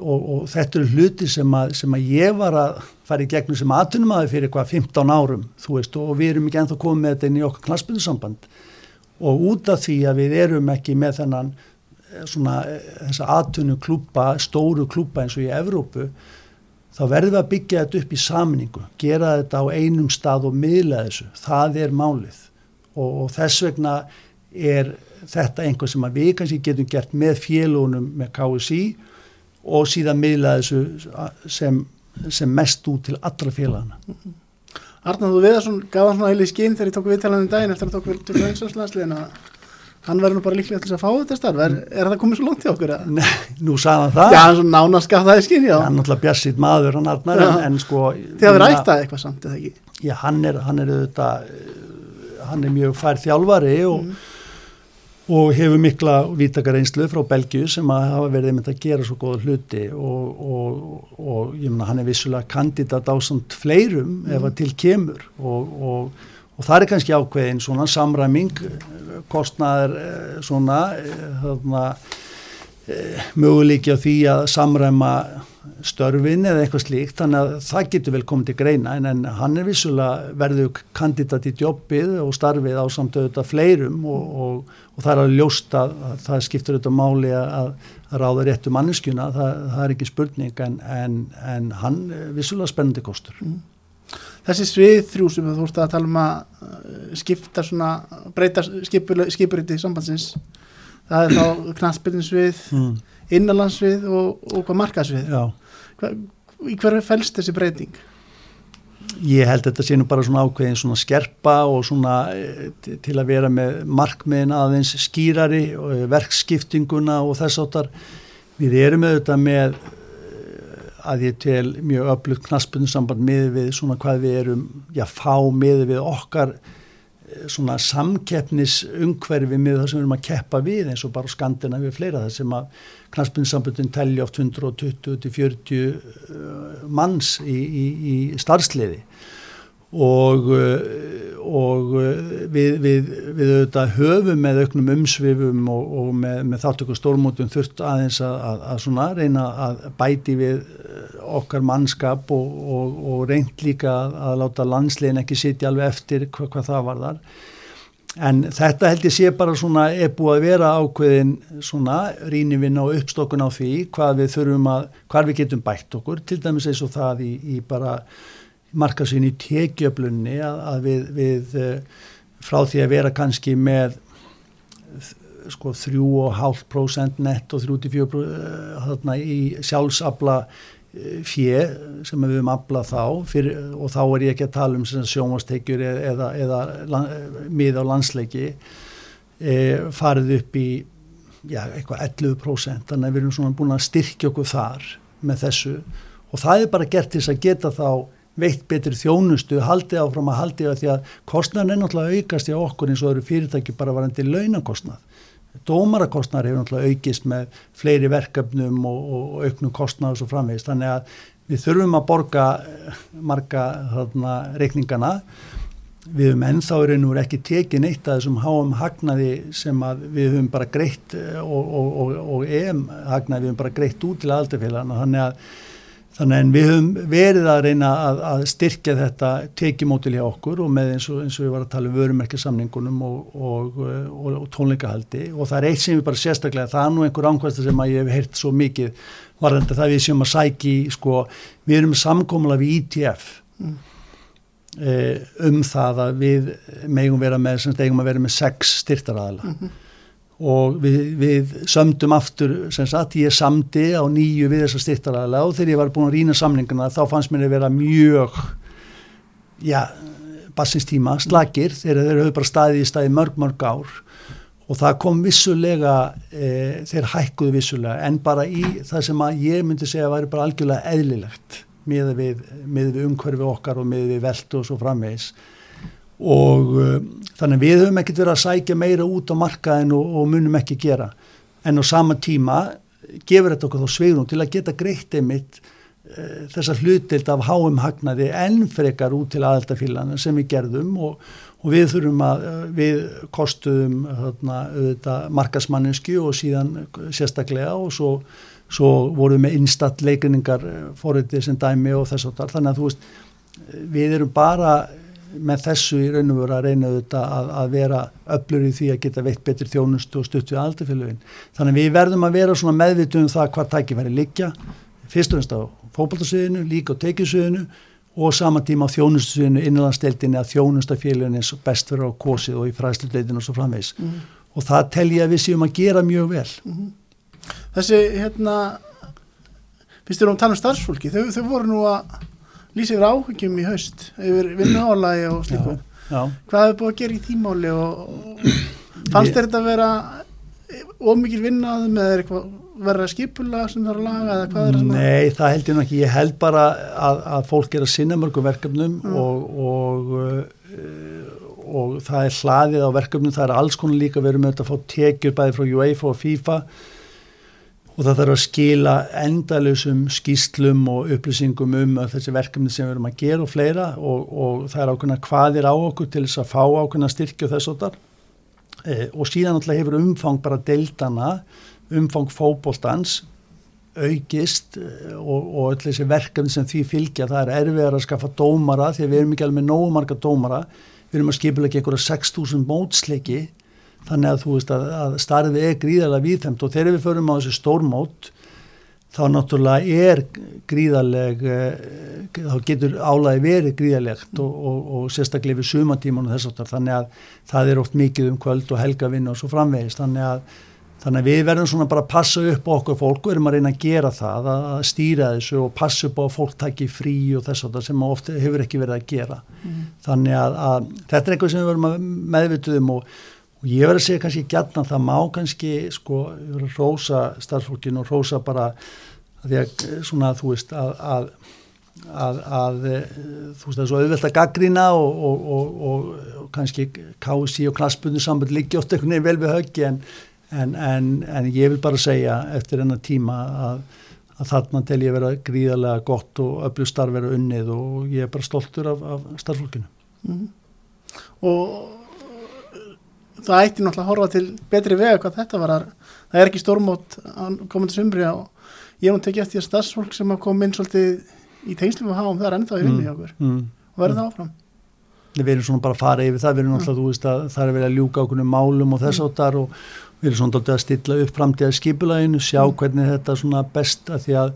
og, og þetta eru hluti sem að, sem að ég var að fara í gegnum sem aðtunum aðeins fyrir eitthvað 15 árum veist, og við erum ekki enþá komið með þetta inn í okkar klassbyrðusamband og út af því að við erum ekki með þennan eh, svona eh, þessa aðtunum klúpa, stóru klúpa eins og í Evrópu þá verðum við að byggja þetta upp í samningu, gera þetta á einum stað og miðla þessu, það er málið. Og, og þess vegna er þetta einhver sem við kannski getum gert með félagunum með KSI og síðan miðla þessu sem, sem mest út til allra félagana. Arnáðu Viðarsson gaf hann svona heilig skinn þegar ég tók viðtalanin um daginn eftir að tók við til Íslandslandsliðin að hann verður nú bara líklega til að fá þetta starf er, er það komið svo langt hjá okkur? Nei, nú sagðan það. Já, hann svo nánast gaf það í skinn, já. Hann er náttúrulega bjassið maður hann Arnar en, en sko... Þið hafið rættað eitthvað samt, eða ekki? Já, hann er, hann er auðvitað, hann er mjög fær þjálfari og mm og hefur mikla vítakar einslu frá Belgiu sem að hafa verið einmitt að gera svo góða hluti og, og, og ég menna hann er vissulega kandidat á samt fleirum mm. ef að til kemur og, og það er kannski ákveðin svona samræming kostnaður eh, svona eh, þarna eh, möguleiki á því að samræma störfin eða eitthvað slíkt þannig að það getur vel komið til greina en, en hann er vissulega verður kandidat í jobbið og starfið á samt auðvitað fleirum og, og, og það er að ljósta að það skiptur auðvitað máli að, að ráða réttu manneskjuna, það, það er ekki spurning en, en, en hann vissulega spennandi kostur. Mm. Þessi svið þrjú sem þú vorust að tala um að uh, skipta svona, breyta skipuriti sambandsins, það er þá knastbyrninsvið mm. innanlandsvið og, og hvað markasvið Hva, í hverju fælst þessi breyting? Ég held að þetta sé nú bara svona ákveðin svona skerpa og svona eh, til að vera með markmiðin aðeins skýrari og eh, verkskiptinguna og þess áttar við erum auðvitað með eh, að ég tel mjög öflugt knaspunnsamband með við svona hvað við erum já fá með við okkar svona samkeppnisungverfi með það sem við erum að keppa við eins og bara skandina við fleira það sem að knastbyndsambundin telli oft 120-40 uh, manns í, í, í starfsliði og, uh, og uh, við, við, við auðvitað höfum með auknum umsvifum og, og með, með þáttöku stórmótum þurft aðeins að, að, að svona reyna að bæti við okkar mannskap og, og reynd líka að láta landslegin ekki sitja alveg eftir hva, hvað það var þar en þetta held ég sé bara svona er búið að vera ákveðin svona rínivinn og uppstokkun á því hvað við þurfum að, hvað við getum bætt okkur til dæmis eins og það í, í bara markasinn í tekjöflunni að, að við, við eh, frá því að vera kannski með sko 3,5% nett og 34% í sjálfsabla fjö sem við höfum aflað þá fyrir, og þá er ég ekki að tala um sjómastekjur eða, eða, eða mið á landsleiki e, farið upp í já, eitthvað 11% þannig að við erum svona búin að styrkja okkur þar með þessu. Og það er bara gert til þess að geta þá veitt betri þjónustu, haldið áfram að haldið að því að kostnarn er náttúrulega aukast í okkur eins og eru fyrirtæki bara varandi launakostnað Dómarakostnar hefur náttúrulega aukist með fleiri verkefnum og, og auknum kostnar og svo framvegist. Þannig að við þurfum að borga eh, marga þarna, reikningana. Við höfum ennþá í raun og verið ekki tekið neitt að þessum háum hagnaði sem við höfum bara greitt eh, og, og, og EM hagnaði við höfum bara greitt út til aðaltafélagana. Þannig að Þannig en við höfum verið að reyna að, að styrkja þetta tekimótil hjá okkur og með eins og, eins og við varum að tala um vörumerkjasamningunum og, og, og tónleikahaldi og það er eitt sem við bara sérstaklega, það er nú einhver ánkvæmsta sem að ég hef heyrt svo mikið varðandi það við séum að sæki, sko, við erum samkómulega við ITF e mm. eh, um það að við megum vera með, sem stegum að vera með sex styrtaraðala. Mm -hmm og við, við sömdum aftur sem sagt, ég samdi á nýju við þessa styrtaræðilega og þegar ég var búin að rýna samninguna þá fannst mér að vera mjög já, bassinstíma slagir þegar þeir höfðu bara staðið í staði mörg mörg ár og það kom vissulega e, þeir hækkuðu vissulega en bara í það sem að ég myndi segja að væri bara algjörlega eðlilegt með við, við umhverfi okkar og með við veldu og svo framvegis og uh, þannig við höfum ekkert verið að sækja meira út á markaðin og, og munum ekki gera. En á sama tíma gefur þetta okkur þá sveirum til að geta greitt einmitt uh, þessar hlutild af háum hagnaði enn frekar út til aðeltafílana sem við gerðum og, og við þurfum að uh, við kostuðum þarna, markasmanniski og síðan sérstaklega og svo, svo vorum við með innstatt leikinningar uh, fóriðið sem dæmi og þess að þar þannig að þú veist við erum bara með þessu í raun og veru að reyna auðvitað að, að vera öflur í því að geta veitt betri þjónustu og stutt við aldarfélagin. Þannig við verðum að vera svona meðvitum um það hvað tæki verið liggja, fyrst og ennst á fókbaltasviðinu, líka á tekjusviðinu og sama tíma á þjónustusviðinu innanlandsdeildinni að þjónustafélagin er best verið á kosið og í fræsludeildinu og svo framvegs. Mm -hmm. Og það tel ég að við séum að gera mjög vel. Mm -hmm. Þessi, hérna, finnst þér um um yfir áhengjum í haust yfir vinnuálægi og slíku. Hvað hefur búið að gera í tímáli og, og fannst þér þetta að vera ómikið vinnaðum eða er eitthvað verða skipula sem er að laga eða hvað er það? Nei, það held ég náttúrulega ekki, ég held bara að, að fólk er að sinna mörgum verkefnum mm. og, og, uh, og það er hlaðið á verkefnum, það er alls konar líka. Verið með þetta að fá tekjur bæði frá UEFA og FIFA og það þarf að skila endalösum skýslum og upplýsingum um þessi verkefni sem við erum að gera og fleira. Og, og það er ákveðna hvaðir á okkur til þess að fá ákveðna styrkju þess og þar e, og síðan alltaf hefur umfang bara deildana, umfang fókbóltans aukist e, og, og öll þessi verkefni sem því fylgja, það er erfiðar að skaffa dómara því við erum ekki alveg með nógu marga dómara, við erum að skipla ekki einhverja 6.000 mótsleiki þannig að þú veist að, að starfið er gríðarlega viðþemt og þegar við förum á þessu stórmót þá náttúrulega er gríðarleg eh, þá getur álægi verið gríðarlegt og, og, og sérstaklega við sumatíman og þess aftar þannig að það er oft mikið um kvöld og helgavinn og svo framvegist þannig að, þannig að við verðum svona bara að passa upp okkur fólk og erum að reyna að gera það að stýra þessu og passa upp á að fólk takki frí og þess aftar sem ofta hefur ekki verið að gera. Mm. þannig að þetta er eitthvað sem við verðum meðvituðum og og ég verði að segja kannski gætna það má kannski sko rosa starfsfólkin og rosa bara því að svona þú veist að, að, að, að þú veist það er svo auðvelt að gaggrina og, og, og, og kannski kási og klassbundu sambund líki ótt einhvern veginn vel við höggi en, en, en, en ég vil bara segja eftir enna tíma að þarna tel ég vera gríðarlega gott og öllu starf vera unnið og ég er bara stoltur af, af starfsfólkinu mm. og það ætti náttúrulega að horfa til betri vega hvað þetta var. Að það er ekki stórmót komandi sumri og ég hef nú tekið eftir stafsfólk sem hafa komið inn svolítið í tengslu með háum það er ennþá í vinni hjá okkur. mm, mm, og verður það áfram? Við erum svona bara að fara yfir það við erum náttúrulega, mm. þú veist að það er verið að ljúka okkur málum og þess áttar og við erum svona að stilla upp framtíða skipulaginu sjá mm. hvernig þetta svona best að því að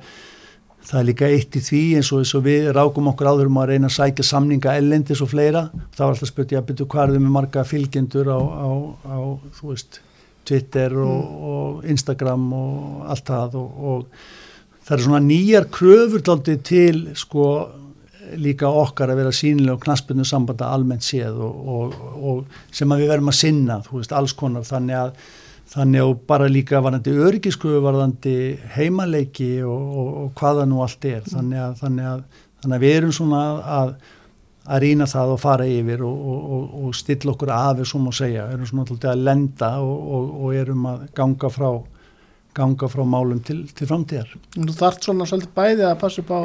Það er líka eitt í því eins og, eins og við rákum okkur áður um að reyna að sækja samninga ellendis og fleira. Það var alltaf spurt ég að byrja hvað er þau með marga fylgjendur á, á, á veist, Twitter og, mm. og Instagram og allt það og, og það er svona nýjar kröfur til sko líka okkar að vera sínilega og knaspunni sambanda almennt séð og sem að við verðum að sinna, þú veist, alls konar þannig að Þannig að bara líka varðandi öryggiskuðu, varðandi heimaleiki og, og, og hvaða nú allt er. Þannig að, þannig að, þannig að við erum svona að, að rýna það og fara yfir og, og stilla okkur afið sem að segja. Við erum svona alltaf að lenda og erum að ganga frá, ganga frá málum til, til framtíðar. Þú þart svona svolítið bæði að passa upp á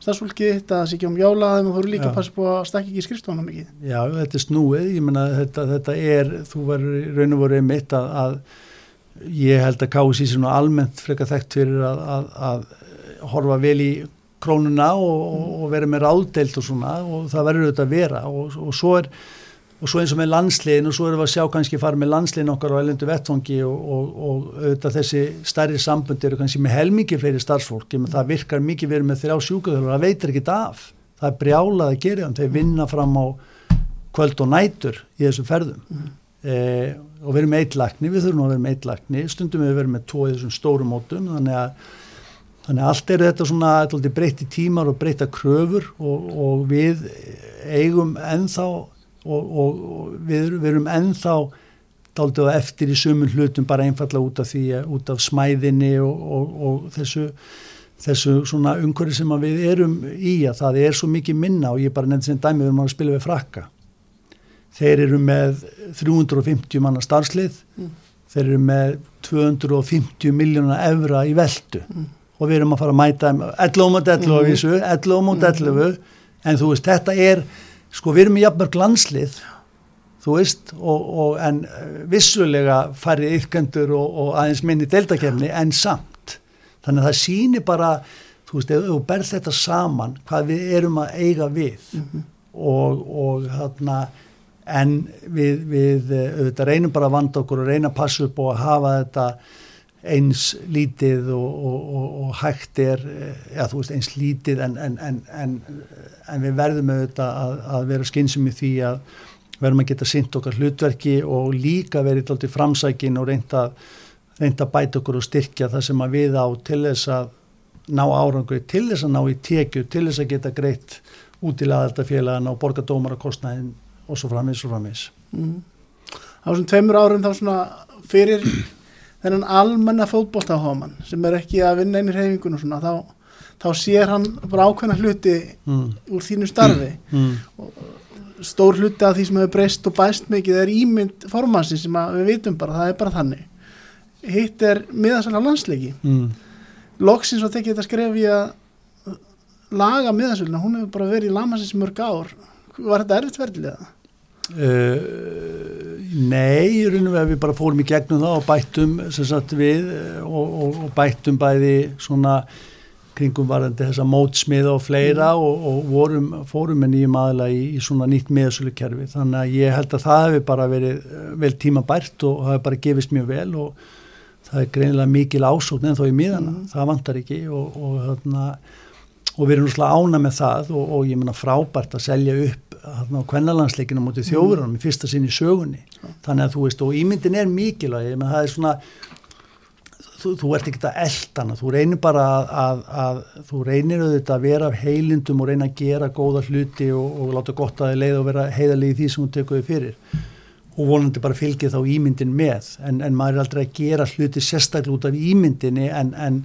stafsfólki þetta að það sé ekki um jálaðum og þú eru líka að passa búið að stakka ekki í skrifstofunum mikið. Já, þetta er snúið, ég menna þetta, þetta er, þú verður raun og voruð mitt að, að ég held að kási svona almennt freka þekkt fyrir að, að, að horfa vel í krónuna og, og, og vera með ráðdeilt og svona og það verður auðvitað að vera og, og svo er og svo eins og með landsliðin og svo erum við að sjá kannski fara með landsliðin okkar á ellendu vettfangi og, og, og auðvitað þessi stærri sambund eru kannski með helmingi fleiri starfsfólk. En það virkar mikið verið með þrjá sjúkaðurur það veitir ekkit af, það er brjálað að gera þeir vinna fram á kvöld og nætur í þessum ferðum. Mm. eh, og við erum með eitt lakni við þurfum að vera með eitt lakni, stundum við verðum með tvo í þessum stórum mótum þannig að, þannig að allt er þetta svona breytti tímar og breytta kröfur og, og við eigum ennþá og, og, og við, við erum ennþá dálítið eftir í sumun hlutum bara einfalla út af því út af smæðinni og, og þessu þessu svona umhverju sem við erum í að það er svo mikið minna og ég bara nefndi sem dæmi við erum að spila við frakka. Þeir eru með 350 manna starfslið. Mm. þeir eru með 250 miljónar evra í veldu mm. og við erum að fara að mæta 11 mot 11 á vísu 11 mot 11 en þú veist þetta er sko við erum í jafnmörg landslið þú veist og, og en eh, vissulega farið ykkendur og, og aðeins minni deltakefni en samt. Þannig að það síni bara þú veist, ef þú berð þetta saman hvað við erum að eiga við. Mm -hmm. og, og þarna en við, við eh, auðvitað reynum bara að vanda okkur og reyna að passa upp og að hafa þetta eins lítið og, og, og, hægt er, já þú veist eins lítið en, en, en, en við verðum auðvitað að, að vera skynsum í því að verðum að geta synt okkar hlutverki og líka verið alltaf framsækin og reynda, reynda bæta okkur og styrkja það sem að við á til þess að ná árangur, til þess að ná í tekju, til þess að geta greitt út í laðaldafélagana og borga dómar að kostnaðin og svo framins og framins. Mm. Á þessum tveimur árum þá svona fyrir þennan almenna fótbóltaháman sem er ekki að vinna inn í reyfingun og svona þá, þá sér hann bara ákveðna hluti mm. úr þínu starfi mm. mm. og stór hluti af því sem hefur breyst og bæst mikið er ímynd formansi sem við vitum bara, það er bara þannig hitt er miðasalega landsleiki mm. loksins og tekið þetta skrefi að laga miðasalina, hún hefur bara verið í lamansins mörg ár var þetta erfitt verðilega? Uh, nei, við bara fórum í gegnum það og bættum sagt, við og, og, og bættum bæði svona kringum varandi þessa mótsmiða og fleira mm. og, og vorum, fórum með nýjum aðla í, í svona nýtt miðasölukerfi þannig að ég held að það hefur bara verið eh, vel tíma bært og það hefur bara gefist mjög vel og það er greinilega mikil ásókn en þó í miðana, mm. það vantar ekki og þarna og við erum náttúrulega ána með það og, og ég menna frábært að selja upp á kvennalansleikinu mútið þjóðurunum mm. í fyrsta sinn í sögunni ja. þannig að þú veist og ímyndin er mikilvæg ég menna það er svona þú, þú ert ekki að eldana þú reynir bara að, að, að þú reynir auðvitað að vera af heilindum og reyna að gera góða hluti og, og láta gott að þið leið og vera heiðalegi því sem þú tekuði fyrir og volandi bara fylgið þá ímyndin með en, en maður er aldrei að gera hluti sérstaklega út af ímyndinni en, en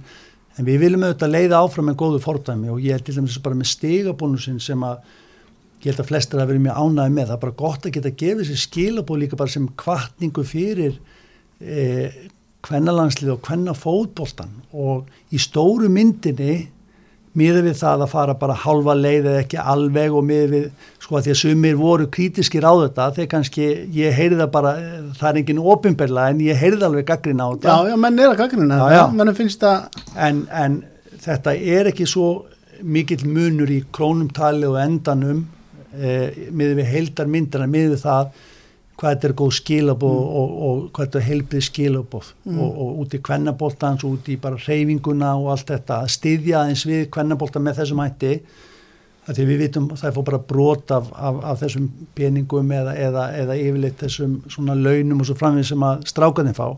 En við viljum auðvitað leiða áfram með góðu fordæmi og ég er til dæmis bara með stegabónusin sem að ég held að flestir að vera mjög ánæði með. Það er bara gott að geta gefið sér skilabóð líka bara sem kvartningu fyrir eh, kvennalandslið og kvennafótbóltan og í stóru myndinni miður við það að fara bara halva leið eða ekki alveg og miður við sko að því að sumir voru krítiskir á þetta þegar kannski ég heyrði það bara það er enginn ofinberla en ég heyrði alveg gaggrin á þetta. Já, já, menn er að gaggrina menn finnst það. En, en þetta er ekki svo mikill munur í krónumtali og endanum eh, miður við heildar myndana, miður við það hvað þetta er góð skilabóð mm. og, og, og hvað þetta er heilbrið skilabóð mm. og, og út í kvennabóltans, út í bara reyfinguna og allt þetta, að styðja eins við kvennabólta með þessum hætti því við vitum það er fór bara brot af, af, af þessum peningum eða, eða, eða yfirleitt þessum svona launum og svo framvið sem að strákaðin fá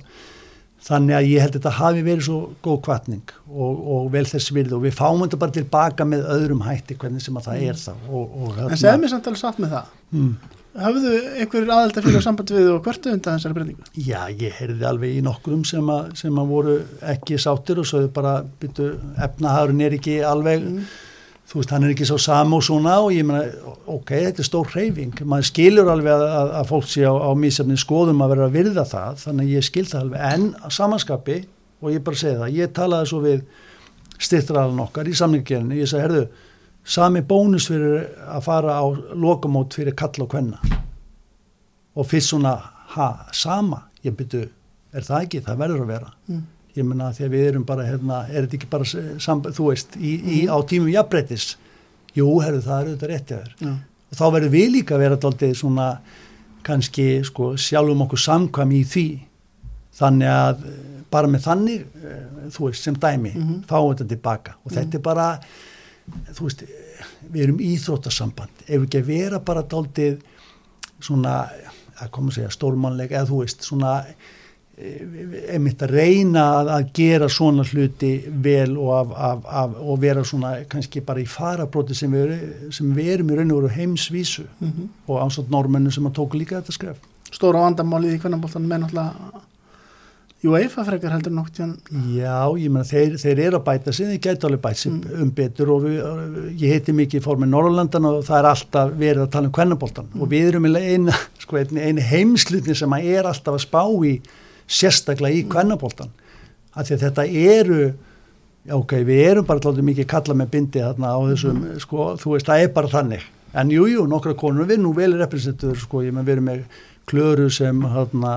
þannig að ég held að þetta hafi verið svo góð kvartning og, og vel þess virði og við fáum þetta bara tilbaka með öðrum hætti hvernig sem að það er það og, og, En segð mér samt alveg satt með það hmm. Hafðu einhverjir aðeldafélag samband við og hvertu undan þessari breyningu? Já, ég heyrði alveg í nokkurum sem að, sem að voru ekki sáttir og svo bara byrtu efnahagurinn er ekki alveg mm. þú veist, hann er ekki svo sam og svona. Og ég meina, ok, þetta er stór hreyfing. Maður skilur alveg að, að, að fólk sé á, á mísafni skoðum að vera að virða það þannig ég skil það alveg, en að samanskapi og ég bara segi það, ég talaði svo við styrtralan okkar í samlingjörni ég sagði, herðu, sami bónus fyrir að fara á lokamót fyrir kall og kvenna. Og fyrst svona, ha, sama? Ég byrju, er það ekki, það verður að vera. Mm. ég menna því að við erum bara hérna, er þetta ekki bara samband, þú veist, í, í, á tímum jafnbreytis jú, herru, það eru þetta rétti að þér. Og þá verður við líka að vera alltaf svona kannski sko, sjálfum okkur samkvam í því. Þannig að eh, bara með þannig eh, þú veist, sem dæmi, mm -hmm. fáum þetta tilbaka. Og þetta er bara þú veist, við erum íþróttasamband ef ekki að vera bara daldið svona, að koma að segja stórmannleg, eða þú veist, svona einmitt að reyna að, að gera svona hluti vel og, af, af, af, og vera svona kannski bara í farabróti sem við, sem við erum í raun og veru heimsvísu mm -hmm. og ásett normennu sem að tóku líka þetta skref. Stóra vandamálið í hvernanbóltan með náttúrulega UEFA frekar heldur nokt Já, ég menna þeir, þeir eru að bæta sig þeir gæti alveg bæta sig mm. um betur og við, ég heiti mikið fór með Norrlandan og það er alltaf verið að tala um hvernanbóltan mm. og við erum einu, sko, einu heimslutni sem að er alltaf að spá í sérstaklega í því að þetta eru ok, við erum bara alltaf mikið kalla með bindi þarna á þessum mm. sko, þú veist, það er bara þannig en jújú, jú, nokkra konur, við nú vel representur sko, ég með við erum með klöru sem hérna,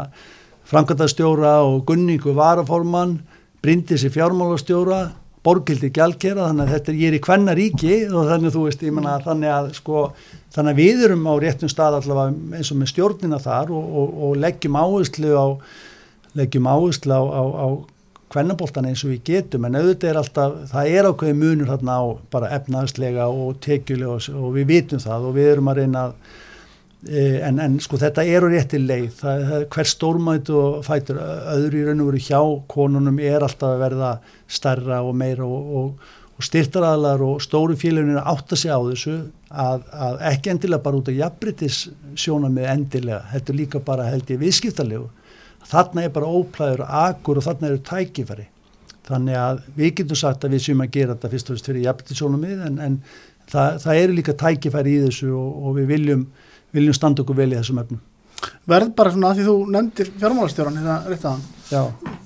framkvæmtastjóra og gunningu varaforman brindis í fjármálastjóra borgildi gjaldkera, þannig að þetta er ég er í kvennaríki og þannig þú veist, ég menna þannig að sko, þannig að við erum á réttum stað allavega eins og með stjórnina þar og, og, og leggjum áherslu á leggjum áherslu á, á, á kvennaboltan eins og við getum. En auðvitað er alltaf, það er ákveði munur hérna á bara efnaðslega og tekjulega og, og við vitum það og við erum að reyna að en, en sko þetta eru rétti leið. Það, það, hver stórmætt og fætur öðru í raun og veru hjá konunum er alltaf að verða starra og meira og, og, og styrtaraðlar og stóru félaginu átt að segja á þessu að, að ekki endilega bara út af jafnbryttis sjóna með endilega, þetta er líka bara held ég viðskiptalegu. Þarna er bara óplæður agur og þarna eru tækifæri. Þannig að við getum sagt að við séum að gera þetta fyrst og fyrst fyrir jafnbrytisjónum við en, en það, það eru líka tækifæri í þessu og, og við viljum, viljum standa okkur vel í þessum efnum Verð bara svona að því þú nefndir fjármálastjóran hérna rétt aðan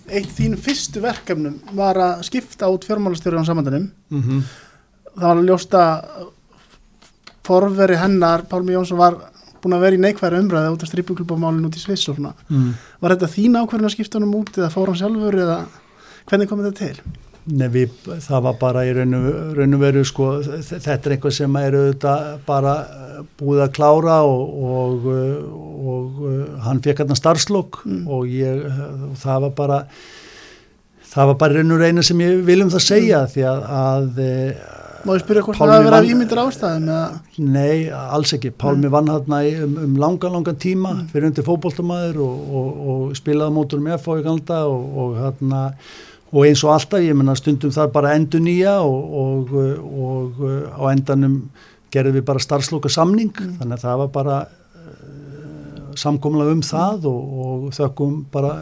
Eitt þín fyrstu verkefnum var að skipta út fjármálastjóran samandanum mm -hmm. það var að ljósta forveri hennar, Pálmi Jónsson var búin að vera í neikværa umræði út af stripuklubamálinn út í Sviss og svona mm. var þetta þín ákverðin að skipta hann um út eða fór hann sjálfur eða hvernig kom þetta til? Við, það var bara í raun og veru sko, þetta er eitthvað sem er bara eh, búið að klára og, og, og, og hann fekk hérna starfslokk mm. og ég, það var bara það var bara raun og reyna sem ég viljum það segja mm. því að, að Má ég spyrja hvort það hafa verið af ímyndir ástæðum? Nei, alls ekki. Pálmi vann hérna um, um langa, langa tíma mm. fyrir undir fókbóltamæður og, og, og spilaði mótur með FH í galda og, hérna, og eins og alltaf, ég menna stundum það bara endur nýja og á endanum gerðum við bara starfsloka samning, mm. þannig að það var bara uh, samkomla um það og þökkum bara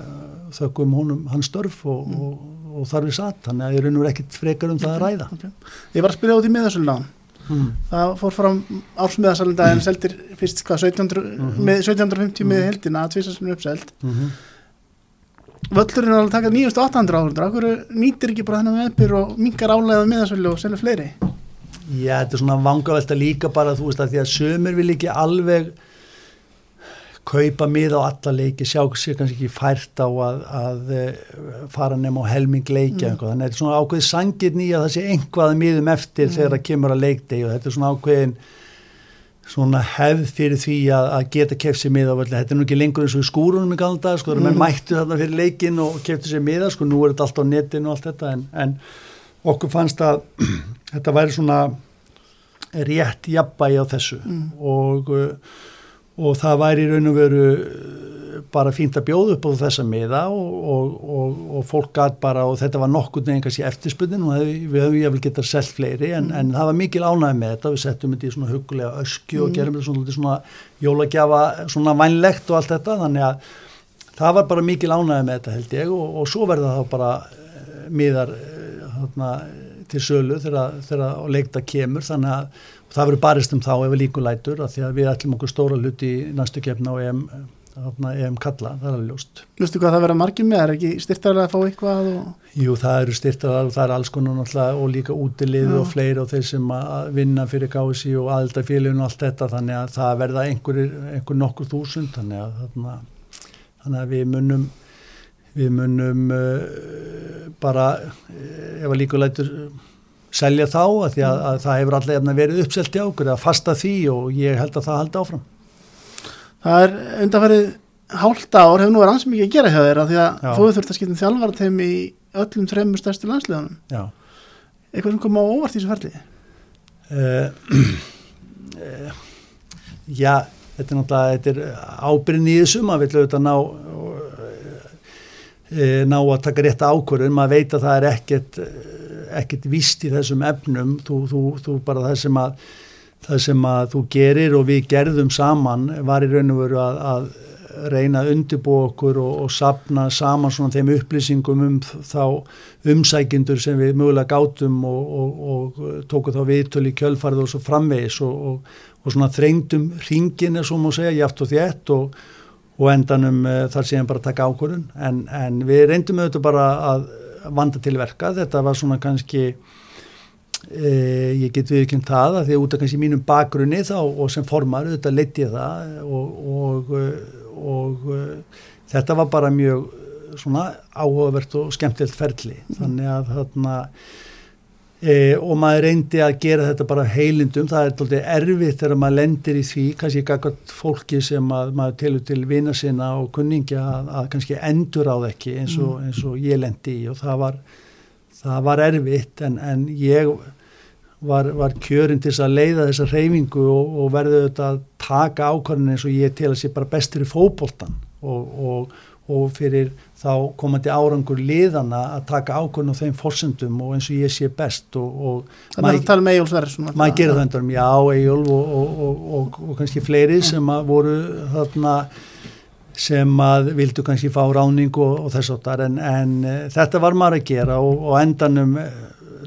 þökkum honum hans störf og mm og þar við satt, þannig að ég raun og verið ekkit frekar um það að ræða. Okay. Ég var að spyrja út í miðasöldán, mm. það fór fram ársmiðasölda en seldir fyrst hvað 1700, mm -hmm. með 1750 heldina að tvísa sem er uppseld. Mm -hmm. Völlurinn er alveg að taka 9.800 áhundur, okkur nýtir ekki bara þennan meðbyr og mingar álega miðasöldu og selja fleiri? Já, þetta er svona vangavelta líka bara þú veist að því að sömur vil ekki alveg kaupa mið á alla leiki, sjá sér kannski ekki fært á að, að eh, fara nefn á helming leiki mm. þannig að þetta er svona ákveðið sangirn í að það sé einhvað miðum eftir mm. þegar það kemur að leikdegi og þetta er svona ákveðin svona hefð fyrir því að, að geta keft sér miða á völdi, þetta er nú ekki lengur eins og í skúrunum í galda, sko, það er með mættu þarna fyrir leikin og keftu sér miða, sko, nú er þetta allt á netinu og allt þetta, en, en okkur fannst að þetta væri svona rétt jafnbægi á þessu. Mm. og og það væri raun og veru bara fínt að bjóða upp á þessa miða og, og, og, og fólk gæt bara og þetta var nokkur eftirspunnin og hef, við hefum ég vel getað selgt fleiri en, mm. en það var mikil ánæg með þetta, við settum þetta í svona hugulega öskju mm. og gerum þetta svona, svona jólagjafa svona vænlegt og allt þetta þannig að það var bara mikil ánæg með þetta held ég og svo verða það bara eh, miðar hérna, til sölu þegar, leikta kemur þannig að það verður barist um þá ef við líkum lætur að því að við ætlum okkur stóra hluti í næstu kefna og EM, EM kalla, það er alveg ljóst. Vistu hvað það verður margir með, er ekki styrtaðarlega að fá eitthvað? Og... Jú, það eru styrtaðar og það er alls konar náttúrulega og líka útilið og fleiri og þeir sem að vinna fyrir gási og aðeldarfélagin og allt þetta þannig að það verða einhver, einhver nokkur þúsund þannig að, þannig að við munum við munum uh, bara uh, ef að líka lætur selja þá að því að, að það hefur allir verið uppselt í ákur að fasta því og ég held að það haldi áfram Það er undanferðið hálta ár hefur nú verið ansið mikið að gera hjá þeirra því að þú þurft að skipta um þjálfarateim í öllum þremur stærstu landsliðunum. Já. Eitthvað sem kom á óvart í þessu ferli? Uh, uh, Já, þetta er náttúrulega þetta er ábyrðin í þessu maður vil auðvitað ná uh, ná að taka rétt ákvörðun. Maður veit að það er ekkert ekkert vist í þessum efnum. Þú, þú, þú bara það sem að það sem að þú gerir og við gerðum saman var í raun og veru að, að reyna að undirbúa okkur og, og sapna saman svona þeim upplýsingum um þá umsækindur sem við mögulega gátum og, og, og tóku þá viðtölu í kjölfarið og svo framvegis og, svona þrengdum ringin er svo má segja, jáft og þétt og, endanum uh, þar séum bara að taka ákvörðun. En, en við reyndum auðvitað bara að vanda til verka, þetta var svona kannski Eh, ég get við ekki um það að því að út af kannski mínum bakgrunni þá og sem formar auðvitað leitt ég það og, og, eh, og uh, þetta var bara mjög svona áhugavert og skemmtilegt ferli. Þannig að þarna e, og maður reyndi að gera þetta bara heilindum, það er alltaf erfitt þegar maður lendir í því, kannski akkord fólki sem að, maður telur til vina sinna og kunningja að, að kannski endur á það ekki eins og, eins og ég lendi í og það var það var erfitt en, en ég var, var kjörinn til þess að leiða þessa reyfingu og, og verði auðvitað að taka ákvarðin eins og ég til að sé bara bestur í fókbóltan og, og, og fyrir þá komandi árangur liðana að taka ákvarðin á þeim fórsendum og eins og ég sé best og að það tala um Egil Sverrisson maður gerir það endur um já, Egil og kannski fleiri sem að voru þarna sem að vildu kannski fá ráningu og, og þess áttar en, en uh, þetta var maður að gera og, og endanum uh,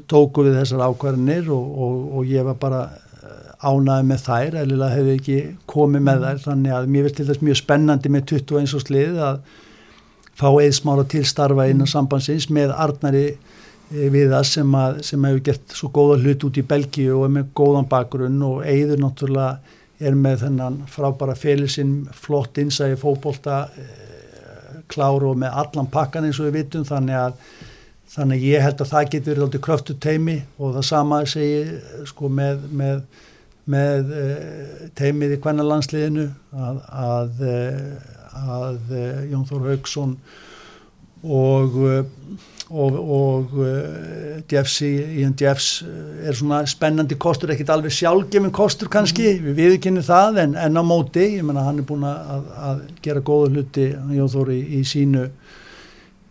tóku við þessar ákvarðinir og, og ég var bara ánaði með þær, eða hefði ekki komið með þær, þannig að mér finnst til þess mjög spennandi með 21 og slið að fá eðsmára til starfa innan sambandsins með Arnari við það sem, að, sem hefur gert svo góða hlut út í Belgíu og er með góðan bakgrunn. Og eigður náttúrulega er með þennan frábæra félisinn flott innsæði fókbólta kláru og með allan pakkan eins og við vitum. Þannig að þannig ég held að það getur verið kröftu teimi og það sama segi sko með, með, með teimið í kvennalandsliðinu að, að, að Jón Þór Haugsson og og, og Jeffs Ian Jeffs er svona spennandi kostur, ekkit alveg sjálfgefin kostur kannski, mm. við viðkynum það en, en á móti, ég menna hann er búin að, að gera góða hluti, Jón Þóri í sínu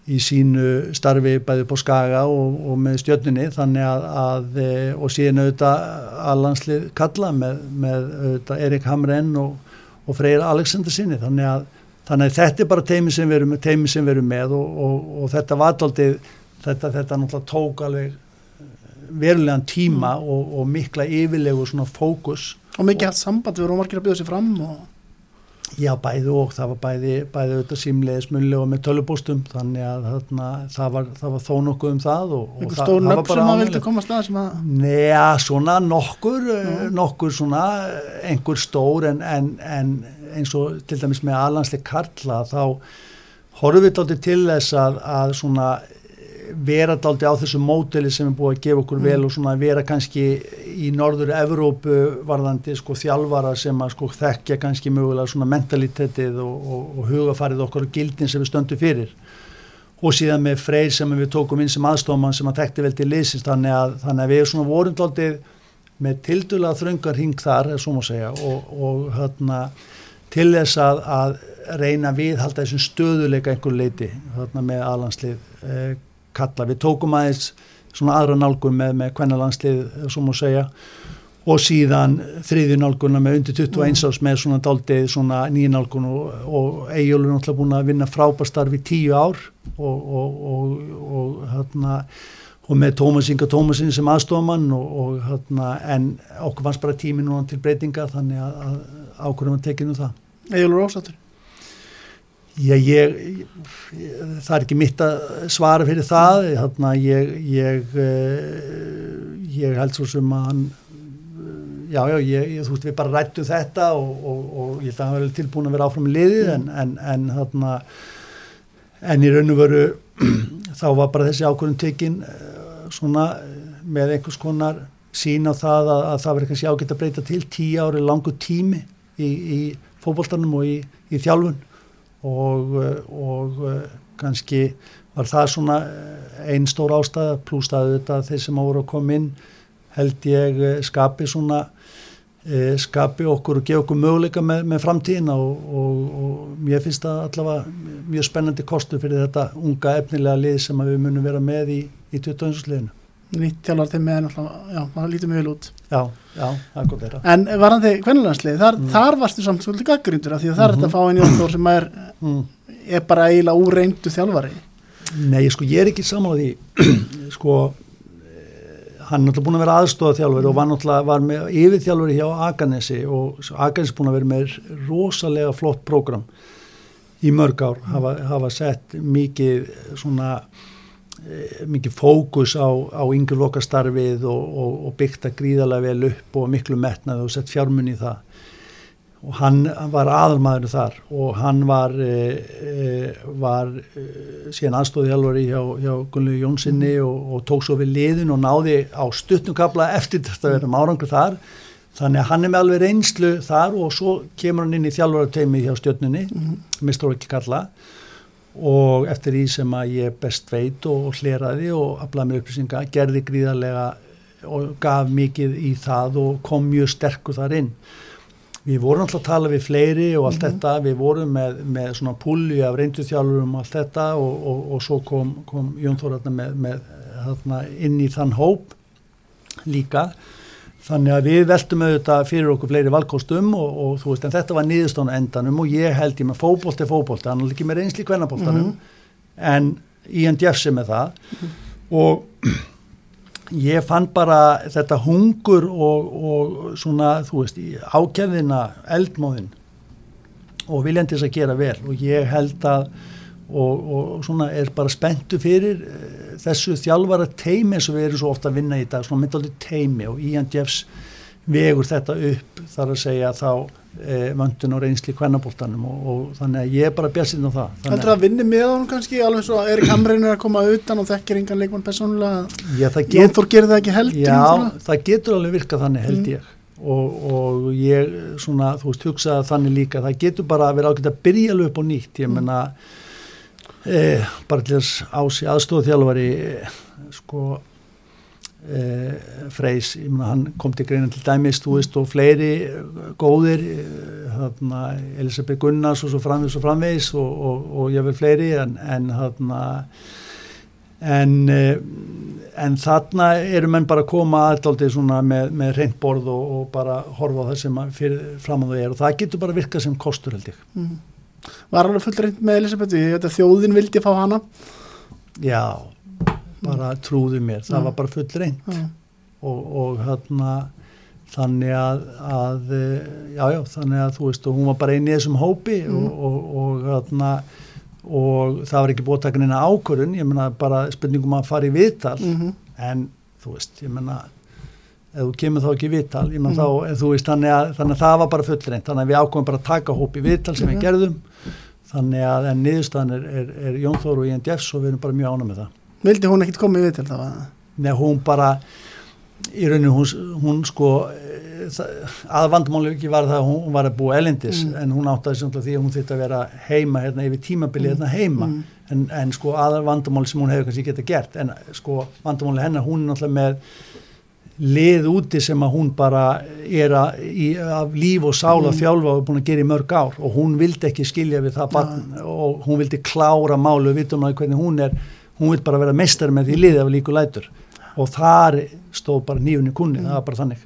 í sínu starfi bæði på Skaga og, og með stjörnunni þannig að, að og síðan auðvitað allanslið kalla með, með auðvitað Erik Hamren og, og Freyr Alexander sinni þannig að Þannig að þetta er bara teimi sem við erum, teimi sem við erum með og, og, og þetta alltaf, þetta, þetta náttúrulega tók alveg verulegan tíma mm. og, og mikla yfirlegu svona fókus. Og mikið hatt samband, við vorum margir að bjóða sér fram og... Já, bæði og það var bæði, bæði auðvitað símleiðis munlega með tölubústum þannig að þarna, það, var, það var þó nokkuð um það og, og það, það var bara ánægilegt. vildi komast að sem að... Neja, svona nokkur, mm. nokkur svona einhver stór en, en, en eins og til dæmis með alansleik Karla þá horfum við daldi til þess að, að svona vera daldi á þessu móteli sem er búið að gefa okkur mm. vel og svona vera kannski í norður Evrópu varðandi sko þjálfara sem að sko þekkja kannski mögulega svona mentalitetið og, og, og hugafarið okkur og gildin sem við stöndum fyrir. Og síðan með Freyr sem við tókum inn sem aðstofmann sem að þekkti vel til liðsins. Þannig að, þannig að við svona vorum daldi með tildulega þröngar hing þar, er segja og, og hérna til þess að, að reyna viðhalda þessum stöðuleika einhver leiti þarna með aðlandslið eh, kalla. Við tókum aðeins svona aðra nálgun með, með kvennalandslið svo má segja og síðan þriðju nálgunna með undir 21 mm. árs með svona daldið svona nýja nálgun og, og Egil er náttúrulega búin að vinna frábærstarfi tíu ár og, og, og hérna og með Tómas Inga Tómasin sem aðstofamann og hérna en okkur fannst bara tími núna til breytinga þannig að, að ákveðum að tekinu það. Egilur Ósattur? Já, ég, ég, það er ekki mitt að svara fyrir það, hérna, ég, ég, ég held svo sem að hann, já, já, þú veist, við bara rættum þetta og, og, og ég held að hann verið tilbúin að vera áfram í liðið, en, en, en, hérna, en í raun og veru þá var bara þessi ákvörðun tekin uh, svona með einhvers konar sín á það að, að það verður kannski ágætt að breyta til tíu ári langu tími í, í fókbóltanum og í, í þjálfun og, og uh, kannski var það svona uh, einn stór ástæða pluss það auðvitað þeir sem ára að koma inn held ég uh, skapi svona skapi okkur og gefa okkur möguleika með, með framtíðina og, og, og mér finnst það allavega mjög spennandi kostu fyrir þetta unga efnilega lið sem að við munum vera með í, í 21. liðinu. Nýtt með náttúrulega, já, það lítur mjög vel út Já, já, það er gott þeirra. en varandi kvennulandslið, þar, Mm. þar varstu samt svolítið gaggrindur af því að það er Mhm. þetta að fá einn Jón Þór sem er, Mm. er bara eiginlega úreindu þjálfari Nei, sko, ég er ekki saman á því, sko, eh, hann er náttúrulega búin að vera aðstofa þjálfur og var náttúrulega, var með yfirþjálfur hjá Aganesi og Aganesi búin að vera með rosalega flott prógram í mörg ár, hafa, hafa sett mikið svona, mikið fókus á, á yngjurlokkastarfið og, og, og byggt að gríðarlega vel upp og miklu metnað og sett fjármunni í það. Og hann var aðalmaður þar og hann var, e, var e, síðan aðstóði hjálfari hjá, hjá Gunnlegu Jónssoni og, og tók svo við liðin og náði á stutnukabla eftir þetta að vera um árangur þar. Þannig að hann er með alveg reynslu þar og svo kemur hann inn í þjálfarateimi hjá stjörnunni, Mhm. mistur ekki kalla og eftir því sem að ég best veit og, hleraði og aflaði mér upplýsinga, gerði gríðarlega og gaf mikið í það og kom mjög sterkur þar inn. Við vorum alltaf að tala við fleiri og allt þetta, við vorum með, með svona púli af reynduþjálfurum og allt þetta og, og, og svo kom, kom Jón Þórarna með, með þarna, inn í þann hóp líka. Þannig að við veltum auðvitað fyrir okkur fleiri valkostum og, og þú veist, en þetta var niðurstónu endanum og ég held ég með fókbólt er fókbólt, hann er ekki með reynsli kvennabóltanum, en Ian Jeffs er með það og ég fann bara þetta hungur og, og svona, þú veist, í ákjæðina eldmóðin og viljandi þess að gera vel. Og ég held að og, og svona er bara spenntu fyrir uh, þessu þjálfara teimi og við erum svo ofta að vinna í dag, svona myndaldi teimi og Ian Jeffs vegur þetta upp þar að segja þá eh, vöndun og reynsli kvennabóltanum og, og þannig að ég er bara björnsinn á það. Það að vinni með honum kannski alveg svo er að koma utan og þekkir engan leikmann persónulega Já, það get, Þór gerir það ekki heldur já, náttúrulega. það getur alveg virkað þannig held Mm. ég og, og ég svona, þú veist, hugsaði þannig líka það getur bara að vera ágætt að byrja upp og nýtt ég Mm. Eh, þess ási aðstofþjálfari eh, sko eh, Freys, ég menna hann kom til greina til dæmis, þú veist, og fleiri eh, góðir eh, þarna, Elisabeth Gunnars og svo framvegis og framvegis og, og, og ég vil fleiri en, en þarna en en þarna eru menn bara að koma aðdaldið svona með, með reynd borð og, og bara horfa á það sem fyrir fram á það er og það getur bara virkað sem kostur held ég. Mm. Var alveg fullt reynd með Elisabeth, ég veit að þjóðin vildi fá hana. Já, bara trúðu mér, það Já. var bara full reynd Já. og, og hérna þannig að, að eh, já, þannig að þú veist og hún var bara einn í þessum hópi Mm. og, og, og hérna og það var ekki taka neina ákvörun ég meina bara spurningum að fara í viðtal Mm en þú veist, ég menna ef þú kemur þá ekki í viðtal Mhm. þá, veist, þannig að, þannig að það var bara fullreint þannig að við ákvæmum bara að taka hóp í viðtal sem Mhm. við gerðum þannig að niðurstaðan er, er, er Jón Þór og Ian Jeffs og við erum bara mjög ánum með það Vildi hún ekkit komið við til það? var- Nei, hún bara í rauninu hún, hún sko eh, að vandamáli ekki var það að hún, var að búa elendis Mm. en hún áttaði sem því að hún þurfti að vera heima hérna yfir tímabili Mm. hérna heima Mm. en, en sko aðal vandamáli sem hún hefur kannski geta gert en sko vandamáli hennar hún er náttúrulega með lið úti sem að hún bara er að, í, af líf og sál að Mm. þjálfa og er búin að gera í mörg ár og hún vildi ekki skilja við það barn og hún vildi klára málu og vitum að hvernig hún er hún vil bara vera meistar með því liðið af líku lætur og þar stóð bara nýjunni kunni, það var bara þannig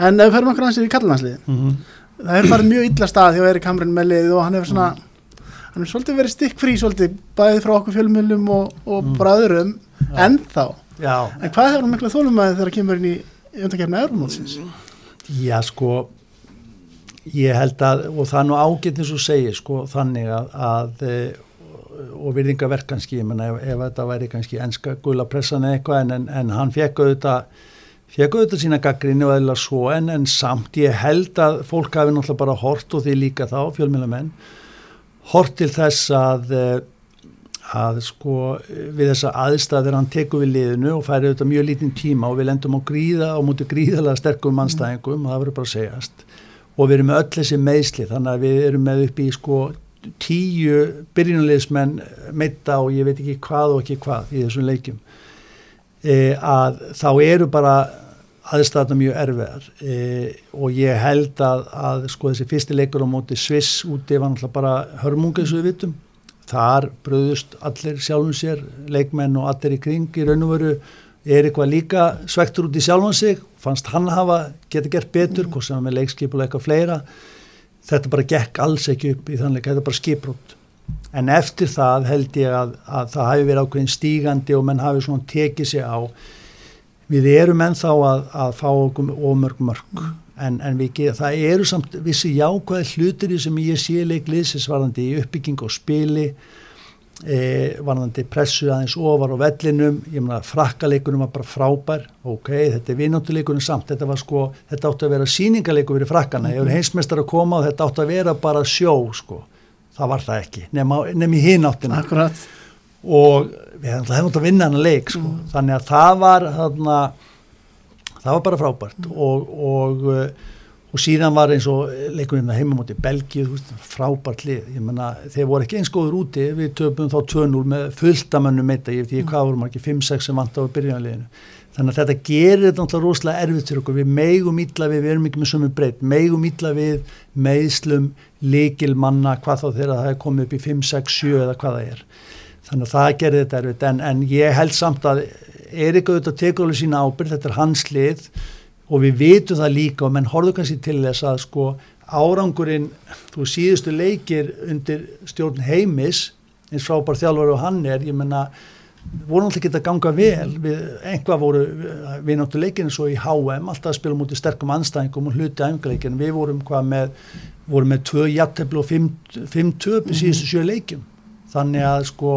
En ef við ferum okkur aðeins í kallanslið, mm -hmm. það er farið mjög illa stað hjá Erik Hamrein með liðið og hann hefur svona, hann hefur svolítið verið stikkfrí svolítið, bæðið frá okkur fjölmjölum og, og Mm. bara öðrum, Já. ennþá. Já, En hvað hefur hann mikla þólumæði þegar hann kemur inn í undakefna Euromótsins? Já, sko, ég held að, og það er nú ágætt eins og segir, sko, þannig að, að e, og virðingaverk kannski, ég menna, ef, ef þetta væri kannski enska gula pressan eða eitthvað, en, en, en hann fekk auðvitað, fekk auðvitað sína gaggrinni og eða svo, en, en samt ég held að fólk hafi náttúrulega bara hort og því líka þá, fjölmjölamenn, hort til þess að, e, að sko við þessa aðstæðir hann tekur við liðinu og færi auðvitað mjög lítinn tíma og við lendum á gríða og mútið gríðalega sterkum mannstæðingum og það verður bara að segjast. Og við erum með öll þessi meðsli þannig að við erum með upp í sko tíu byrjunulegismenn meita og ég veit ekki hvað og ekki hvað í þessum leikjum. E, að þá eru bara aðstæðna mjög erfiðar. E, og ég held að, að sko þessi fyrsti leikur á móti Sviss úti var náttúrulega bara hörmunga og við vitum þar bröðust allir sjálfum sér leikmenn og allir í kring í raun og veru er eitthvað líka svektur út í sjálfum sig fannst hann hafa geta gert betur mm. hvort sem með leikskip og eitthvað fleira þetta bara gekk alls ekki upp í þannig þetta bara skiprótt en eftir það held ég að, að það hafi verið ákveðin stígandi og menn hafi svona tekið sig á við erum ennþá að, að fá okkur ómörg mörg. En, en við, það eru samt vissi jákvæði hlutir sem ég sé leikliðsins varðandi í uppbygging og spili e, varðandi pressu aðeins ofar á vellinum. Ég meina frakkaleikunum var bara frábær. Ok, þetta er vinnáttuleikunum samt. Þetta var sko, þetta átti að vera síningaleiku fyrir frakkana, ég voru heimsmeistar að koma og þetta átti að vera bara sjó sko. Það var það ekki, nefn í hináttina. Akkurat. Og við hefum átt að vinna hann að leik sko. mm. þannig að það var þarna, það var bara frábært mm. og, og, uh, og síðan var eins og leikunum heima mútið Belgíu, frábært lið. Ég menna, þeir voru ekki eins góður úti. Við töfum þá tönul með fulltamönnum meita, ég veit ekki mm. hvað vorum ekki 5-6 sem vant á byrjanleginu þannig að þetta gerir þetta náttúrulega rosalega erfitt fyrir okkur, við meigum ítla við, við erum ekki með sömu breytt, meigum ítla við meðslum, líkil manna hvað þá þegar það er komið upp í 5, 6, 7 eða hvað það er þannig að það gerir þetta erfitt. En, en ég held samt að Eirik auðvitað tekur alveg sína ábyrð, þetta er hans lið og við vitum það líka og menn horfðu kannski til þess að sko árangurinn, þú síðustu leikir undir stjórn heimis eins frábær þjálfur og hann er ég menna, voru náttúrulega ekki að ganga vel við, einhvað voru við náttúrulega leikinu svo í HM alltaf að spila mútið sterkum anstæðingum og hluti aðeins við vorum hvað með vorum með tvö jættefli og fimm, fimm töp í síðustu sjö leikjum. Þannig að sko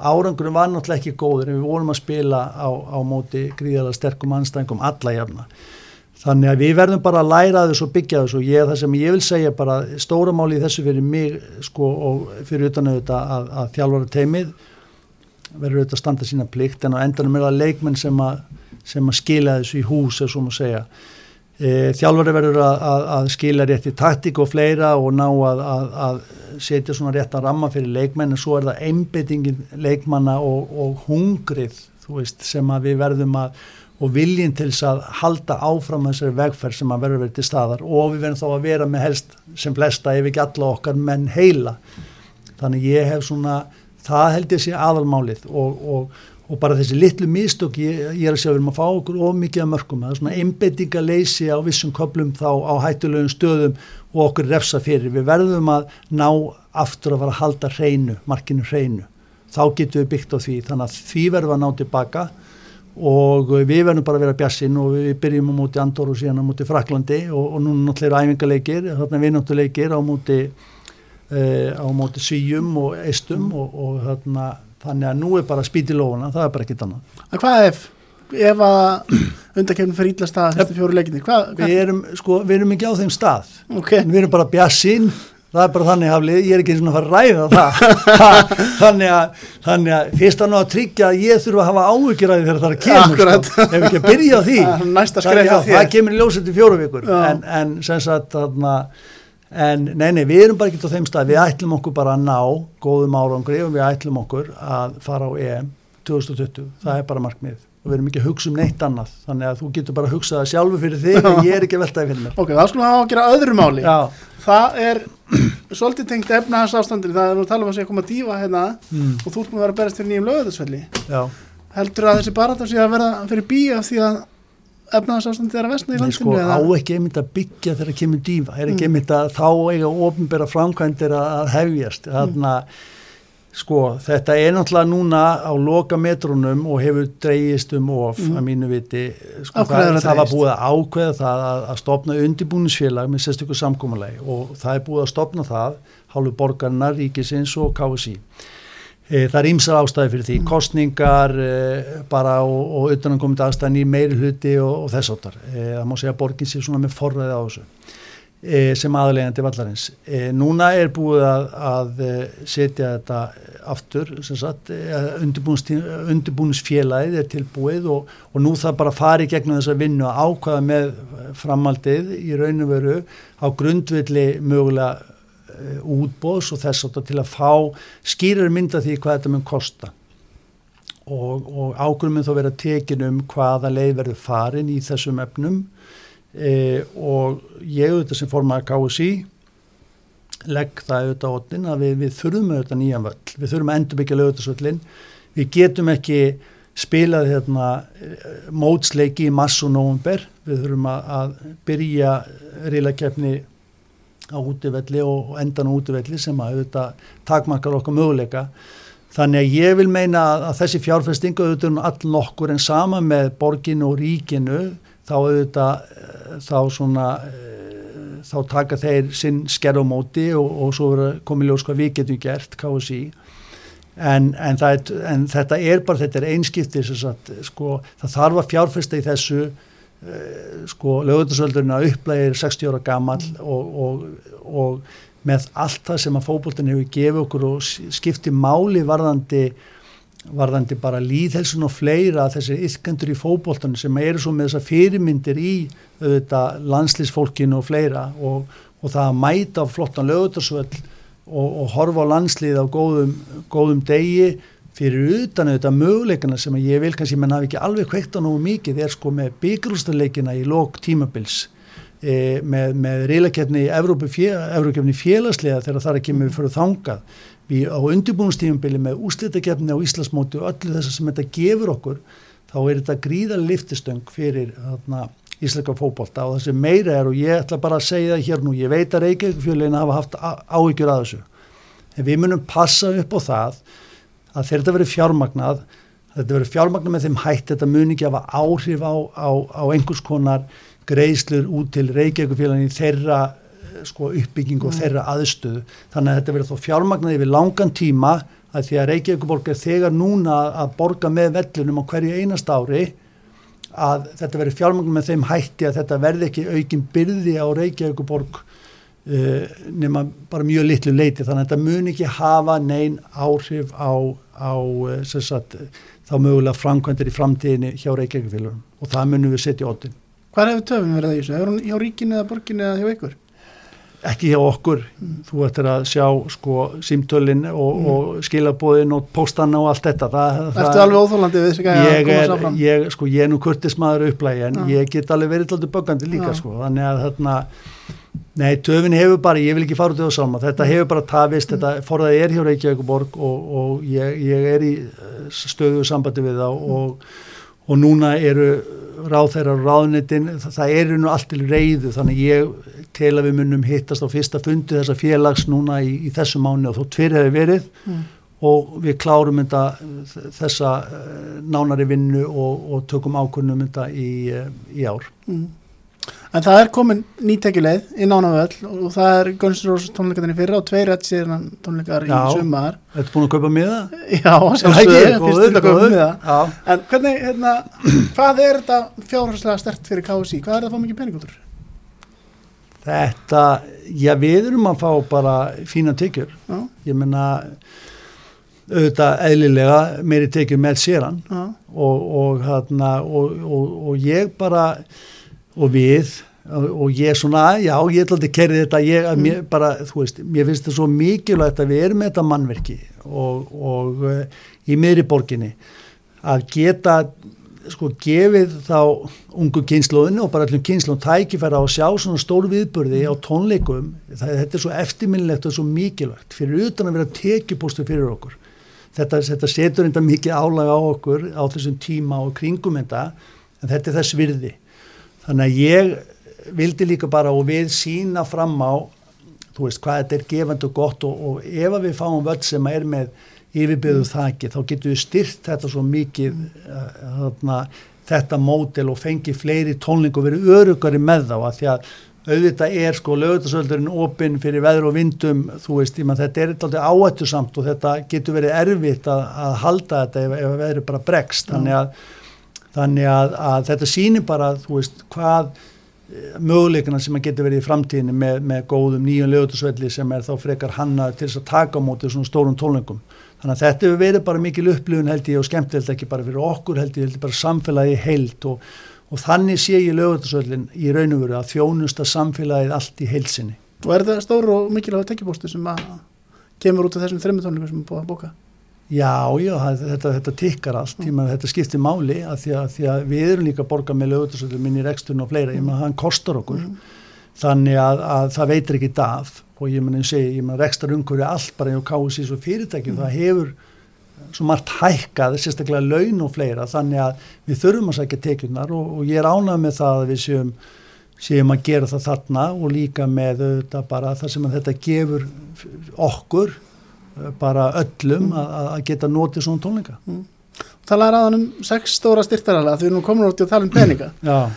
árangurum var náttúrulega ekki góður en við vorum að spila á, á móti gríðarlega sterkum anstæðingum alla jafna. Þannig að við verðum bara að læra þessu og byggja þessu. Og ég, það sem ég vil segja bara stóra máli í þessu fyrir mig sko og fyrir utan auðvitað að, að þjálfara teimið verður auðvitað að standa sína plikt en á endanum er það leikmenn sem að, sem að skila þessu í hús eða svona segja þjálfari verður að, að, að skila rétti taktík og fleira og ná að, að setja svona rétt að ramma fyrir leikmenn en svo er það einbyttingin leikmanna og, og hungrið veist, sem við verðum að og viljinn til þess að halda áfram þessari vegferð sem að verður verið til staðar. Og við verðum þá að vera með helst sem flesta ef ekki alla okkar menn heila. Þannig ég hef svona það held ég sé aðalmálið og, og og bara þessi litlu mistök ég, ég er að segja við erum að fá okkur of mikið að mörgum það er svona einbettinga leysi á vissum köplum þá á hættulegum stöðum og okkur refsa fyrir, við verðum að ná aftur að fara að halda hreinu markinu hreinu, þá getum við byggt á því, þannig að því verðum að ná tilbaka og við verðum bara að vera bjassinn og við byrjum á móti Andor og síðan á móti Fraklandi og, og núna náttúrulega æfingarleikir, þarna vinnáttuleikir á móti e, á móti Svíjum og Eistum og, og þarna þannig að nú er bara spýt í lófuna, það er bara ekkit annað. En hvað ef, ef að undakefnum fyrir ítla stað þessi fjóru leikinni? Við, erum, sko, við erum ekki á þeim stað. Okay. við erum bara bjassinn það er bara þannig að ég er ekki svona að fara að ræða það. Þannig að, þannig að fyrst að ná að tryggja að ég þurfa að hafa áhugiræði þegar það er að kemur sko. ef ekki að byrja á því. Það, það kemur í ljósett í fjóru vikur. En, en sem sagt þarna en nei, nei, við erum bara ekki á þeim stað, við ætlum okkur bara að ná góðum árangri og við ætlum okkur að fara á EM 2020, það er bara markmið og við erum ekki að hugsa um neitt annað. Þannig að þú getur bara að hugsa það sjálfu fyrir þig en ég er ekki að veltaði fyrir mér. Ok, þá skulum að gera öðru máli. Já. það er svolítið tengt efnahagsástandir, það er nú að tala um að að koma að dífa hérna mm. og þú erum að vera að berast fyrir nýjum lögðarsvelli heldur að þessi barata sé að vera fyrir bíja því að efnaðarsástandi þeirra vestna í landinu? Sko, á ekki einmitt að byggja þegar kemur dífa, er ekki mm. einmitt að þá eiga ofinbæra framkvæmdir að hefjast þannig að mm. sko þetta er náttúrulega núna á loka metrunum og hefur dreyjist um of mm. að mínu viti sko, það, það var búið að ákveða það að, að stopna undibúnisfélag með sérstökur samkómalegi og það er búið að stopna það hálfu borgarna, ríkisins og KSI það er ímsar ástæði fyrir því, mm. kostningar e, bara og, og utanankomandi aðstæðin í meiri hluti og, og þess áttar. E, það má segja að borgin sé svona með forræði á þessu. sem aðlegandi vallarins. Núna er búið að, að setja þetta aftur, undirbúinsfélagið er tilbúið og, og nú það bara fari gegnum þessa vinnu að ákvaða með framaldið í raun og veru á grundvilli mögulega útbóðs og þess að til að fá skýrar mynda því hvað þetta mun kosta. Og, og ágruminn þá vera tekin um hvaða leið verður farin í þessum efnum. E, og ég auðvitað sem formar KSI legg það auðvitað á otnin að við, við þurfum auðvitað nýjan völl, við þurfum að endur byggja lögutasvöllin, við getum ekki spilað hérna, mótsleiki í massu nógumber, við þurfum að, að byrja reylakefni á útivelli og endan á útivelli sem að auðvitað takmarkar okkar möguleika. Þannig að ég vil meina að, þessi fjárfestingu auðvitað er all nokkur en sama með borginu og ríkinu þá auðvitað þá svona eh, þá taka þeir sinn skerðumóti og, og svo komið ljós hvað við getum gert KSI en, en, er, en þetta er bara þetta er einskipti sko, það þarf að fjárfesta í þessu sko lögutasöldurinn að upplægir 60 ára gammal og, og, og með allt það sem að fókbólten hefur gefið okkur og skipti máli varðandi varðandi bara líðhelsun og fleira þessi ykkendur í fókbóltan sem eru svo með þessa fyrirmyndir í landslýsfólkinu og fleira og, og það að mæta flottan lögutarsvöll og, og horfa á landslýð á góðum, góðum degi fyrir utan auðvitað möguleikana sem ég vil kannski menn hafi ekki alveg kveikt á nógu mikið er sko með byggjurústarleikina í lók tímabils e, með, með reylakefni í Evrópakefni félagslega þegar það er ekki með fyrir þangað. Við á undirbúinustífumbili með úslitakefni á Íslasmóti og öllu þess að sem þetta gefur okkur þá er þetta gríðar liftistöng fyrir þarna, íslenska fókbólta og það sem meira er og ég ætla bara að segja það hér nú, ég veit að Reykjavík hafa haft áhyggjur að þessu. En við munum passa upp á það að þegar þetta verið fjármagnað þetta verið fjármagnað með þeim hætt þetta mun ekki hafa áhrif á, á, á einhvers konar greiðslur út til Reykjavík þeirra sko, uppbygging og mm. þeirra aðstöðu þannig að þetta verður þó fjármagnaði við langan tíma að því að Reykjavíkuborg er þegar núna að borga með vellunum á hverju einast ári að þetta verður fjármagnaði með þeim hætti að þetta verði ekki aukin byrði á Reykjavíkuborg uh, nema bara mjög litlu leiti þannig að þetta mun ekki hafa neyn áhrif á, á uh, sagt, þá mögulega framkvæmdir í framtíðinni hjá Reykjavíkufélagum og það munum við setja í óttin Hvað hefur töfum verið þessu? Hefur hún hjá ríkinu eða borginu eða hjá ykkur? ekki hjá okkur mm. þú ættir að sjá sko símtölin og, mm. og skilabóðin og póstanna og allt þetta það, Ertu það, alveg óþólandi við þess að koma sáfram? Ég, sko, ég er nú kurtismadur upplægi en ja. ég get alveg verið alltaf böggandi líka ja. sko, þannig að þarna nei, töfin hefur bara, ég vil ekki fara út það saman, þetta mm. hefur bara tafist, þetta forðaði er hjá Reykjavík og, og ég, ég er í eh, stöðu sambandi við það og, og núna eru ráð þeirra ráðnitin, það, það eru nú allt til reyðu, þannig ég til að við munum hittast á fyrsta fundi þessa félags núna í, í þessu mánu og þó tverr hefur verið mm. og við klárum þetta, þessa uh, nánari vinnu og, og tökum ákunnum þetta í, í ár. Mm. En það er komin nýttekileið í nánavöll og það er Guns N' Roses tónleikarnir fyrra og tveir rétt síðan tónleikar í sumar. Þetta er búin að kaupa miða? Já, sjálfsögur, fyrst til að kaupa miða. En hvernig, hérna, hvað er þetta fjárhanslega stert fyrir KSI? Hvað er það að fá mikið peningur? Þetta, já við erum að fá bara fína tekjur. Já. Ég menna, auðvitað eðlilega meiri tekjur með séran og, og, hérna, og, og ég bara og við og ég svona, já, ég ætla að kerja þetta ég, mm. mér, bara, þú veist, mér finnst þetta svo mikilvægt að við erum með þetta mannverki og, og uh, í miðri borginni að geta sko gefið þá ungu kynnslóðinu og bara allum kynnslóðin tækifæra á að sjá svona stór viðbörði á tónleikum, það, þetta er svo eftirminnilegt og svo mikilvægt fyrir utan að vera tekjupostu fyrir okkur. Þetta, þetta setur enda mikið álag á okkur á þessum tíma og kringum þetta en þetta er þess virði þannig að ég vildi líka bara og við sína fram á þú veist hvað þetta er gefand og gott og, og ef við fáum völd sem er með yfirbyrðu þakki þá getur við styrt þetta svo mikið uh, þarna, þetta mótel og fengi fleiri tónling og verið örugari með þá að því að auðvitað er sko lögutasöldurinn opinn fyrir veður og vindum þú veist, ég maður þetta er alltaf áættu samt og þetta getur verið erfitt að, að halda þetta ef, ef veður bara bregst, þannig að þannig að, að þetta sýnir bara veist hvað möguleikana sem að geta verið í framtíðinni með, með góðum nýjum lögutusvelli sem er þá frekar hanna til þess að taka á móti svona stórum tólningum. Þannig að þetta hefur verið bara mikil upplifun held ég og skemmtilegt ekki bara fyrir okkur held ég, held ég bara samfélagi heilt og, og þannig sé ég lögutusvellin í raun og veru að þjónusta samfélagið allt í heilsinni. Og er þetta stóru og mikilvæg tekjubóstu sem að kemur út af þessum þreymur tónleikum sem er búið að bóka? Já, já, þetta, þetta tikkar allt, mm. maður, þetta skiptir máli að því, að því að við erum líka að borga með lögutasöldum inn í reksturinn og fleira, ég maður hann kostar okkur, mm. þannig að, að það veitir ekki daf og ég maður segi, ég maður rekstar umhverju allt bara í kási svo fyrirtækjum, mm. það hefur svo margt hækkað, sérstaklega laun og fleira, þannig að við þurfum að sækja tekjurnar og, og ég er ánað með það að við séum, séum að gera það þarna og líka með þetta bara það sem þetta gefur okkur bara öllum að, að geta notið svona tónleika mm. Það er aðan um sex stóra styrtarala því við erum komin átti að tala um peninga uh,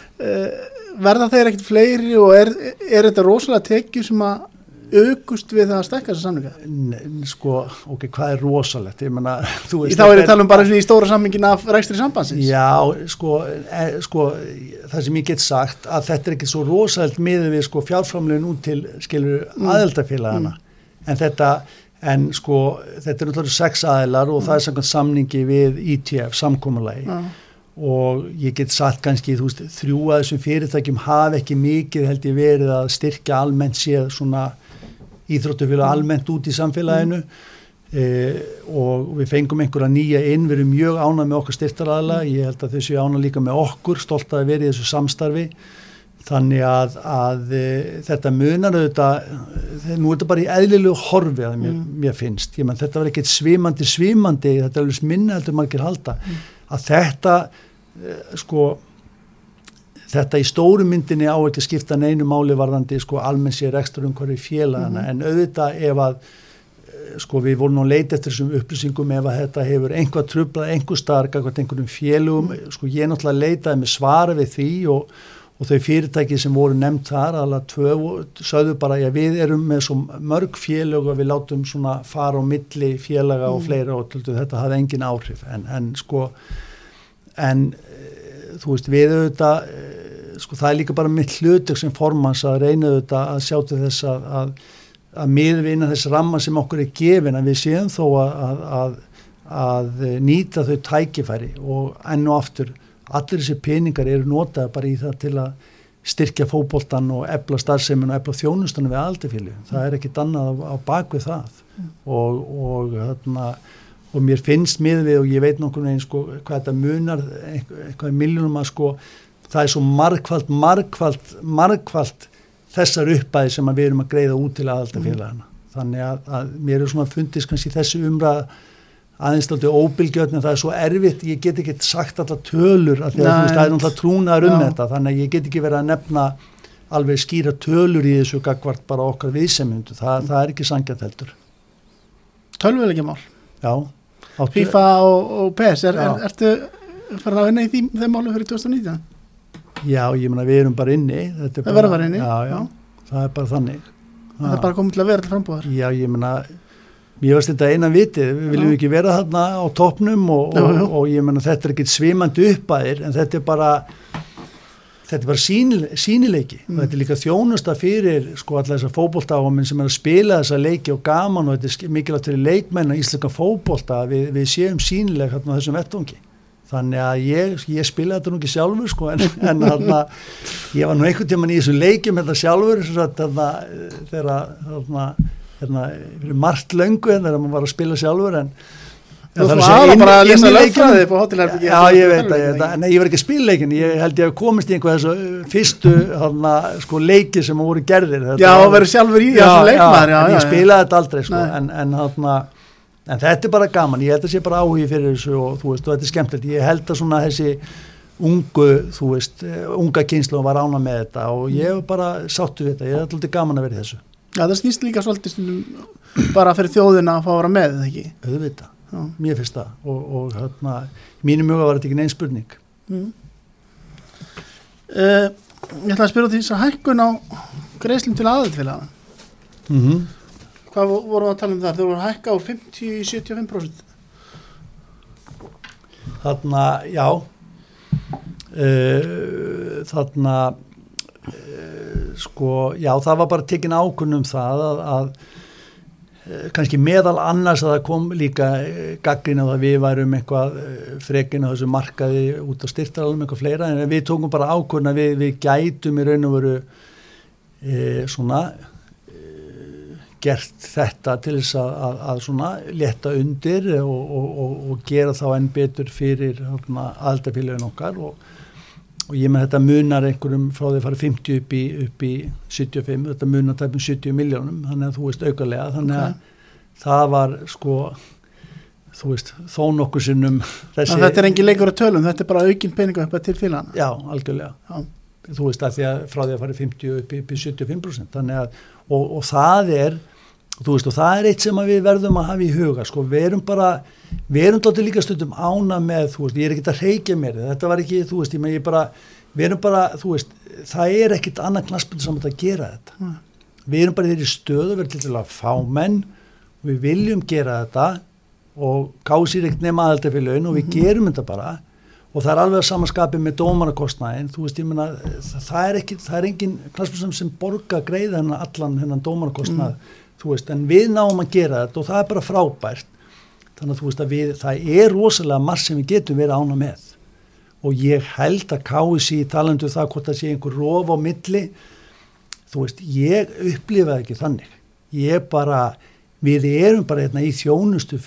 verða þeir ekkert fleiri og er, er þetta rosalega tekið sem að august við það að stekka þessa samlinga? Sko, ok, hvað er rosalegt? Ég menna, þú veist... Í þá er ég að tala um bara í stóra samlingin af rækstri sambansins. Já, sko, e, sko, það sem ég get sagt að þetta er ekki svo rosalegt miður við sko fjárframlegin út til, skilur, mm. aðeldafélagana. Mm. En þetta, en sko þetta eru alltaf sex aðilar og mm. það er samkvæmt samningi við ITF, e samkómulagi mm. og ég get sagt kannski þú veist, þrjú að þessum fyrirtækjum hafa ekki mikið held ég verið að styrkja almennt séð svona íþróttufélag mm. almennt út í samfélaginu eh, og við fengum einhverja nýja inn, við erum mjög ánað með okkar styrtaraðala, mm. ég held að þessu ánað líka með okkur, stolt að verið í þessu samstarfi Þannig að, að e, þetta munar auðvitað, e, nú er þetta bara í eðlilegu horfi að mér, mm. mér finnst, ég menn þetta var ekkert svimandi svimandi, þetta er alveg minna heldur margir halda, mm. að þetta e, sko, þetta í stóru myndinni á ekki skipta neinu máli varðandi sko almenn sér ekstra um hverju félagana, mm. en auðvitað ef að sko við vorum nú leitið eftir þessum upplýsingum ef að þetta hefur einhvað trublað, einhver stark, einhverjum félagum, mm. sko ég náttúrulega leitaði með svara við því og og þau fyrirtæki sem voru nefnt þar alveg tvö, sögðu bara já við erum með svo mörg félög og við látum svona fara á milli félaga mm. og fleira og töldu, þetta hafði engin áhrif en, en sko en e, þú veist við auðvitað e, sko það er líka bara mitt hlutök sem formans að reyna auðvitað að sjá til þess að að, að miðvinna þess ramma sem okkur er gefin að við séum þó að, að, að nýta þau tækifæri og enn og aftur allir þessi peningar eru notað bara í það til að styrkja fókbóltan og ebla starfsemin og ebla þjónustunum við aldrei það er ekkit annað á, á bakvið það mm. og, og, þarna, og mér finnst miðvið og ég veit nokkur veginn sko, hvað þetta munar eitthvað miljónum að sko það er svo margkvælt, margkvælt margkvælt þessar uppæði sem við erum að greiða út til aðaldafélagana mm. þannig að, að mér er svona fundist kannski þessu umræða aðeins alltaf óbylgjötn en það er svo erfitt, ég get ekki sagt alltaf tölur að því að það er alltaf trúnaður um já. þetta þannig að ég get ekki verið að nefna alveg skýra tölur í þessu gagvart bara okkar viðsemundu, það, mm. það er ekki sangjað heldur. Tölvulegjum mál Já FIFA og, og PES, er, er, ertu farin að vinna í því, þeim málu fyrir 2019? Já, ég menna við erum bara inni. Það verður bara inni? Já, já, já, það er bara þannig. Það er bara komið til að vera til frambúðar? Já, ég menna Mér varst þetta eina vitið, við viljum ekki vera þarna á toppnum og, og, og ég menna þetta er ekki svimandi uppæðir en þetta er bara þetta er bara síni, sínileiki mm. og þetta er líka þjónusta fyrir sko allar þessar fókbóltáfaminn sem er að spila þessa leiki og gaman og þetta er mikilvægt fyrir leikmenn og íslika fókbólta við, við séum sínileg hérna á þessum vettungi þannig að ég, ég spila þetta nú ekki sjálfur sko en, en þarna ég var nú einhvern tíman í þessum leikjum þetta sjálfur þarna þegar þarna hérna, fyrir margt löngu en þegar maður var að spila sjálfur en Þú ætlum aðra bara að lesa lögfræði på hotelherbyggi Já ég veit að, nei ég var ekki að spila leikin ég held ég að komist í einhver þessu uh, fyrstu hana, sko, leiki sem voru gerðir. Já og verið sjálfur í þessu leikmaður Ég spilaði þetta aldrei sko, en, en, hana, en þetta er bara gaman ég held að sé bara áhugi fyrir þessu og þú veist og þetta er skemmtilegt, ég held að svona þessi ungu, þú veist uh, unga kynslu var ána með þetta og ég hef bara sáttu þetta, ég hef alltaf gaman að vera þessu Já það snýst líka svolítið bara fyrir þjóðina að fá að vera með ekki? Auðvitað, mér finnst það og, og hérna, mínu mjög var þetta ekki neins spurning mm. uh, Ég ætla að spyrja því að hækkun á greiðslum til aðeldfélaga mm -hmm. Hvað vorum við að tala um það? Þau voru að hækka á 50-75% Þarna, já uh, þarna sko, já það var bara tekin ákunnum það að, að eh, kannski meðal annars að það kom líka gaggrin á það við værum eitthvað frekin á þessu markaði út á styrtaralum eitthvað fleira en við tókum bara ákunna við, við gætum í raun og veru e, svona gert þetta til þess að, að, að svona leta undir og, og, og, og gera þá enn betur fyrir aðaldafélagin okkar og ég með þetta munar einhverjum frá því að fara 50 upp í, upp í 75, þetta munar tæpum 70 miljónum, þannig að þú veist aukarlega, þannig að okay. það var sko þú veist, þó nokkur sinnum þessi... Þetta er engin leikur að tölum, þetta er bara aukinn peninga upp að til félagana. Já, algjörlega. Já. Þú veist að því að frá því að fara 50 upp í, upp í 75% þannig að, og, og það er þú veist og það er eitt sem við verðum að hafa í huga sko, við erum bara við erum alltaf líka stundum ána með þú veist, ég er ekkert að reykja mér. Þetta var ekki, þú veist, ég, ég bara við erum bara, þú veist, það er ekkit annan knaspinu saman að gera þetta. Mm. við erum bara þeirri stöðu, erum til dæla fámenn og við viljum gera þetta og kásir ekkert nema aðaldafélagin og við mm -hmm. gerum þetta bara. Og það er alveg að samanskapi með dómanarkostnæðin, þú veist, ég menna það er ekki, það er engin knaspinu sem borga greiða hennan allan hennan dómanarkostnæð mm þú veist, en við náum að gera þetta og það er bara frábært. Þannig að þú veist að við, það er rosalega marg sem við getum verið ána með. Og ég held að KSI talandu um það hvort það sé einhver rof á milli. Þú veist, ég upplifaði ekki þannig. Ég bara, við erum bara hérna í þjónustu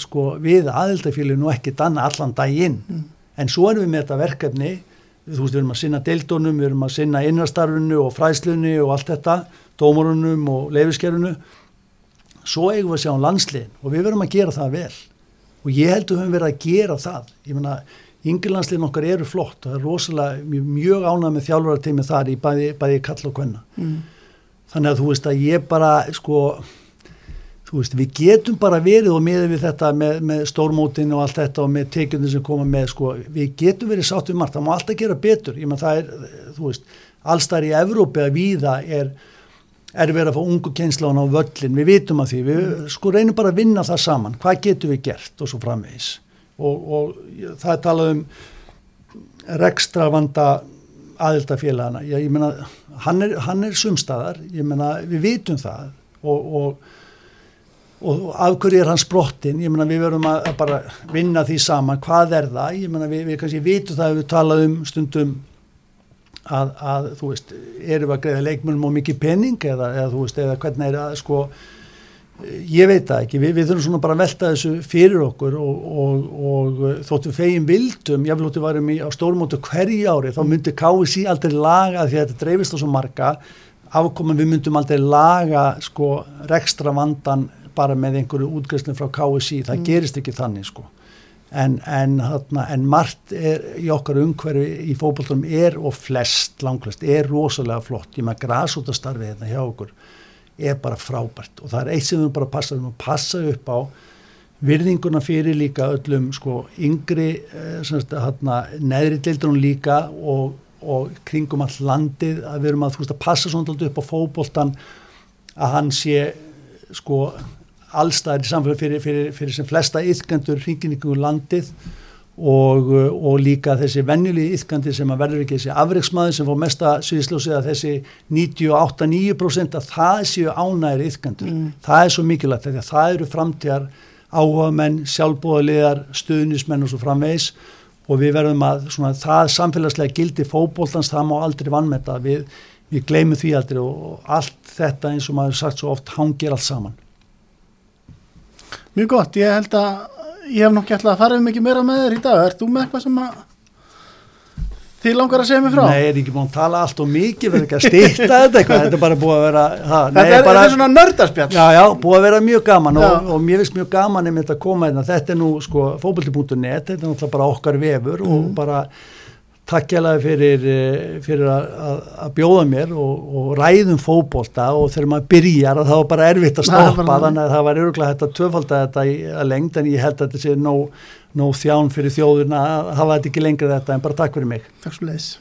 sko við aðildafélaginu og ekki danna allan daginn, mm. en svo erum við með þetta verkefni, þú veist, við erum að sinna deildónum, við erum að sinna innastarfinu og fræslunni og allt þetta dómarunum og leifiskerfinu svo eigum við að sjá um landsliðin og við verum að gera það vel. Og ég held að við höfum verið að gera það. Ég menna, yngirlandsliðin okkar eru flott og það er rosalega mjög, ánað með þjálfarateimi þar í bæði, bæði kall og kvenna. Mm. þannig að þú veist að ég bara sko veist við getum bara verið og miður við þetta með, með stórmótin og allt þetta og með tekjunum sem koma með sko við getum verið sátt við margt, það má alltaf gera betur. Ég menn það er, þú veist, allstar í Evrópi að víða er er verið að fá ungu kjenslána á völlin, við vitum að því, við sko reynum bara að vinna það saman, hvað getum við gert og svo framvegis. Og, og það er talað um rekstra vanda aðildafélagana, ég, ég meina hann er, hann er sumstaðar, ég meina við vitum það. Og, og og af hverju er hans brottin, ég meina við verum að, að bara vinna því saman, hvað er það, ég meina við, við kannski vitum það að við talaðum stundum að, að þú veist, erum við að greiða leikmönum og mikið penning eða, eða þú veist, eða hvernig er það sko ég veit það ekki, við, við þurfum svona bara að velta þessu fyrir okkur og, og, og þóttu fegin vildum, ég vil hóttu varum í á stórmótu hverji ári, þá myndi KSI aldrei laga því að þetta dreifist á svo marga. Afkominn við myndum aldrei laga sko rekstra vandan bara með einhverju útgreifslu frá KSI, það mm. gerist ekki þannig sko en, en, þarna, en margt er, í okkar umhverfi í fókbaltunum er og flest, langklest, er rosalega flott. Ég maður græsótastarfið hérna hjá okkur er bara frábært. Og það er eitt sem við bara passa, við passa upp á. Virðinguna fyrir líka öllum sko yngri eh, neðri deildunum líka og, og kringum all landið að við erum að, veist, að passa svona upp á fókbóltan að hann sé sko allstæðir samfélag fyrir, fyrir, fyrir sem flesta yðgandur hringin ykkur landið og, og líka þessi vennjulegi yðgandi sem að verður ekki þessi afreiksmaður sem fór mesta sviðslósið að þessi 98-9% að það séu ánægir yðgandur. Mm. Það er svo mikilvægt að það eru framtíðar áhuga menn, sjálfbóðaliðar, stuðnismenn og svo framvegs og við verðum að svona, það samfélagslega gildi fókbóltans, það má aldrei vannmeta við, við gleymum því aldrei og allt þetta eins og maður sagt svo oft hangir allt saman. Mjög gott, ég held að ég hef nokkið alltaf að fara um mikið meira með þér í dag. Er þú með eitthvað sem að þið langar að segja mig frá? Nei, ég er ekki búin að tala allt og mikið verður ekki að stýta þetta eitthvað, þetta er bara búið að vera ha, Þetta nei, er, bara, er svona nördarspjall. Já, já, búið að vera mjög gaman og, og mér finnst mjög gaman einmitt að koma hérna, þetta er nú sko fókbalti.net, þetta er náttúrulega bara okkar vefur mm. og bara takk ég alveg fyrir, eh, fyrir að bjóða mér og, og ræðum fókbólta og þegar maður byrjar það var bara erfitt að stoppa þannig að það var öruglega tvöfald að þetta að lengt en ég held að þetta sé nóg, nóg þján fyrir þjóðurna að hafa þetta ekki lengur þetta en bara takk fyrir mig. Takk svo leiðis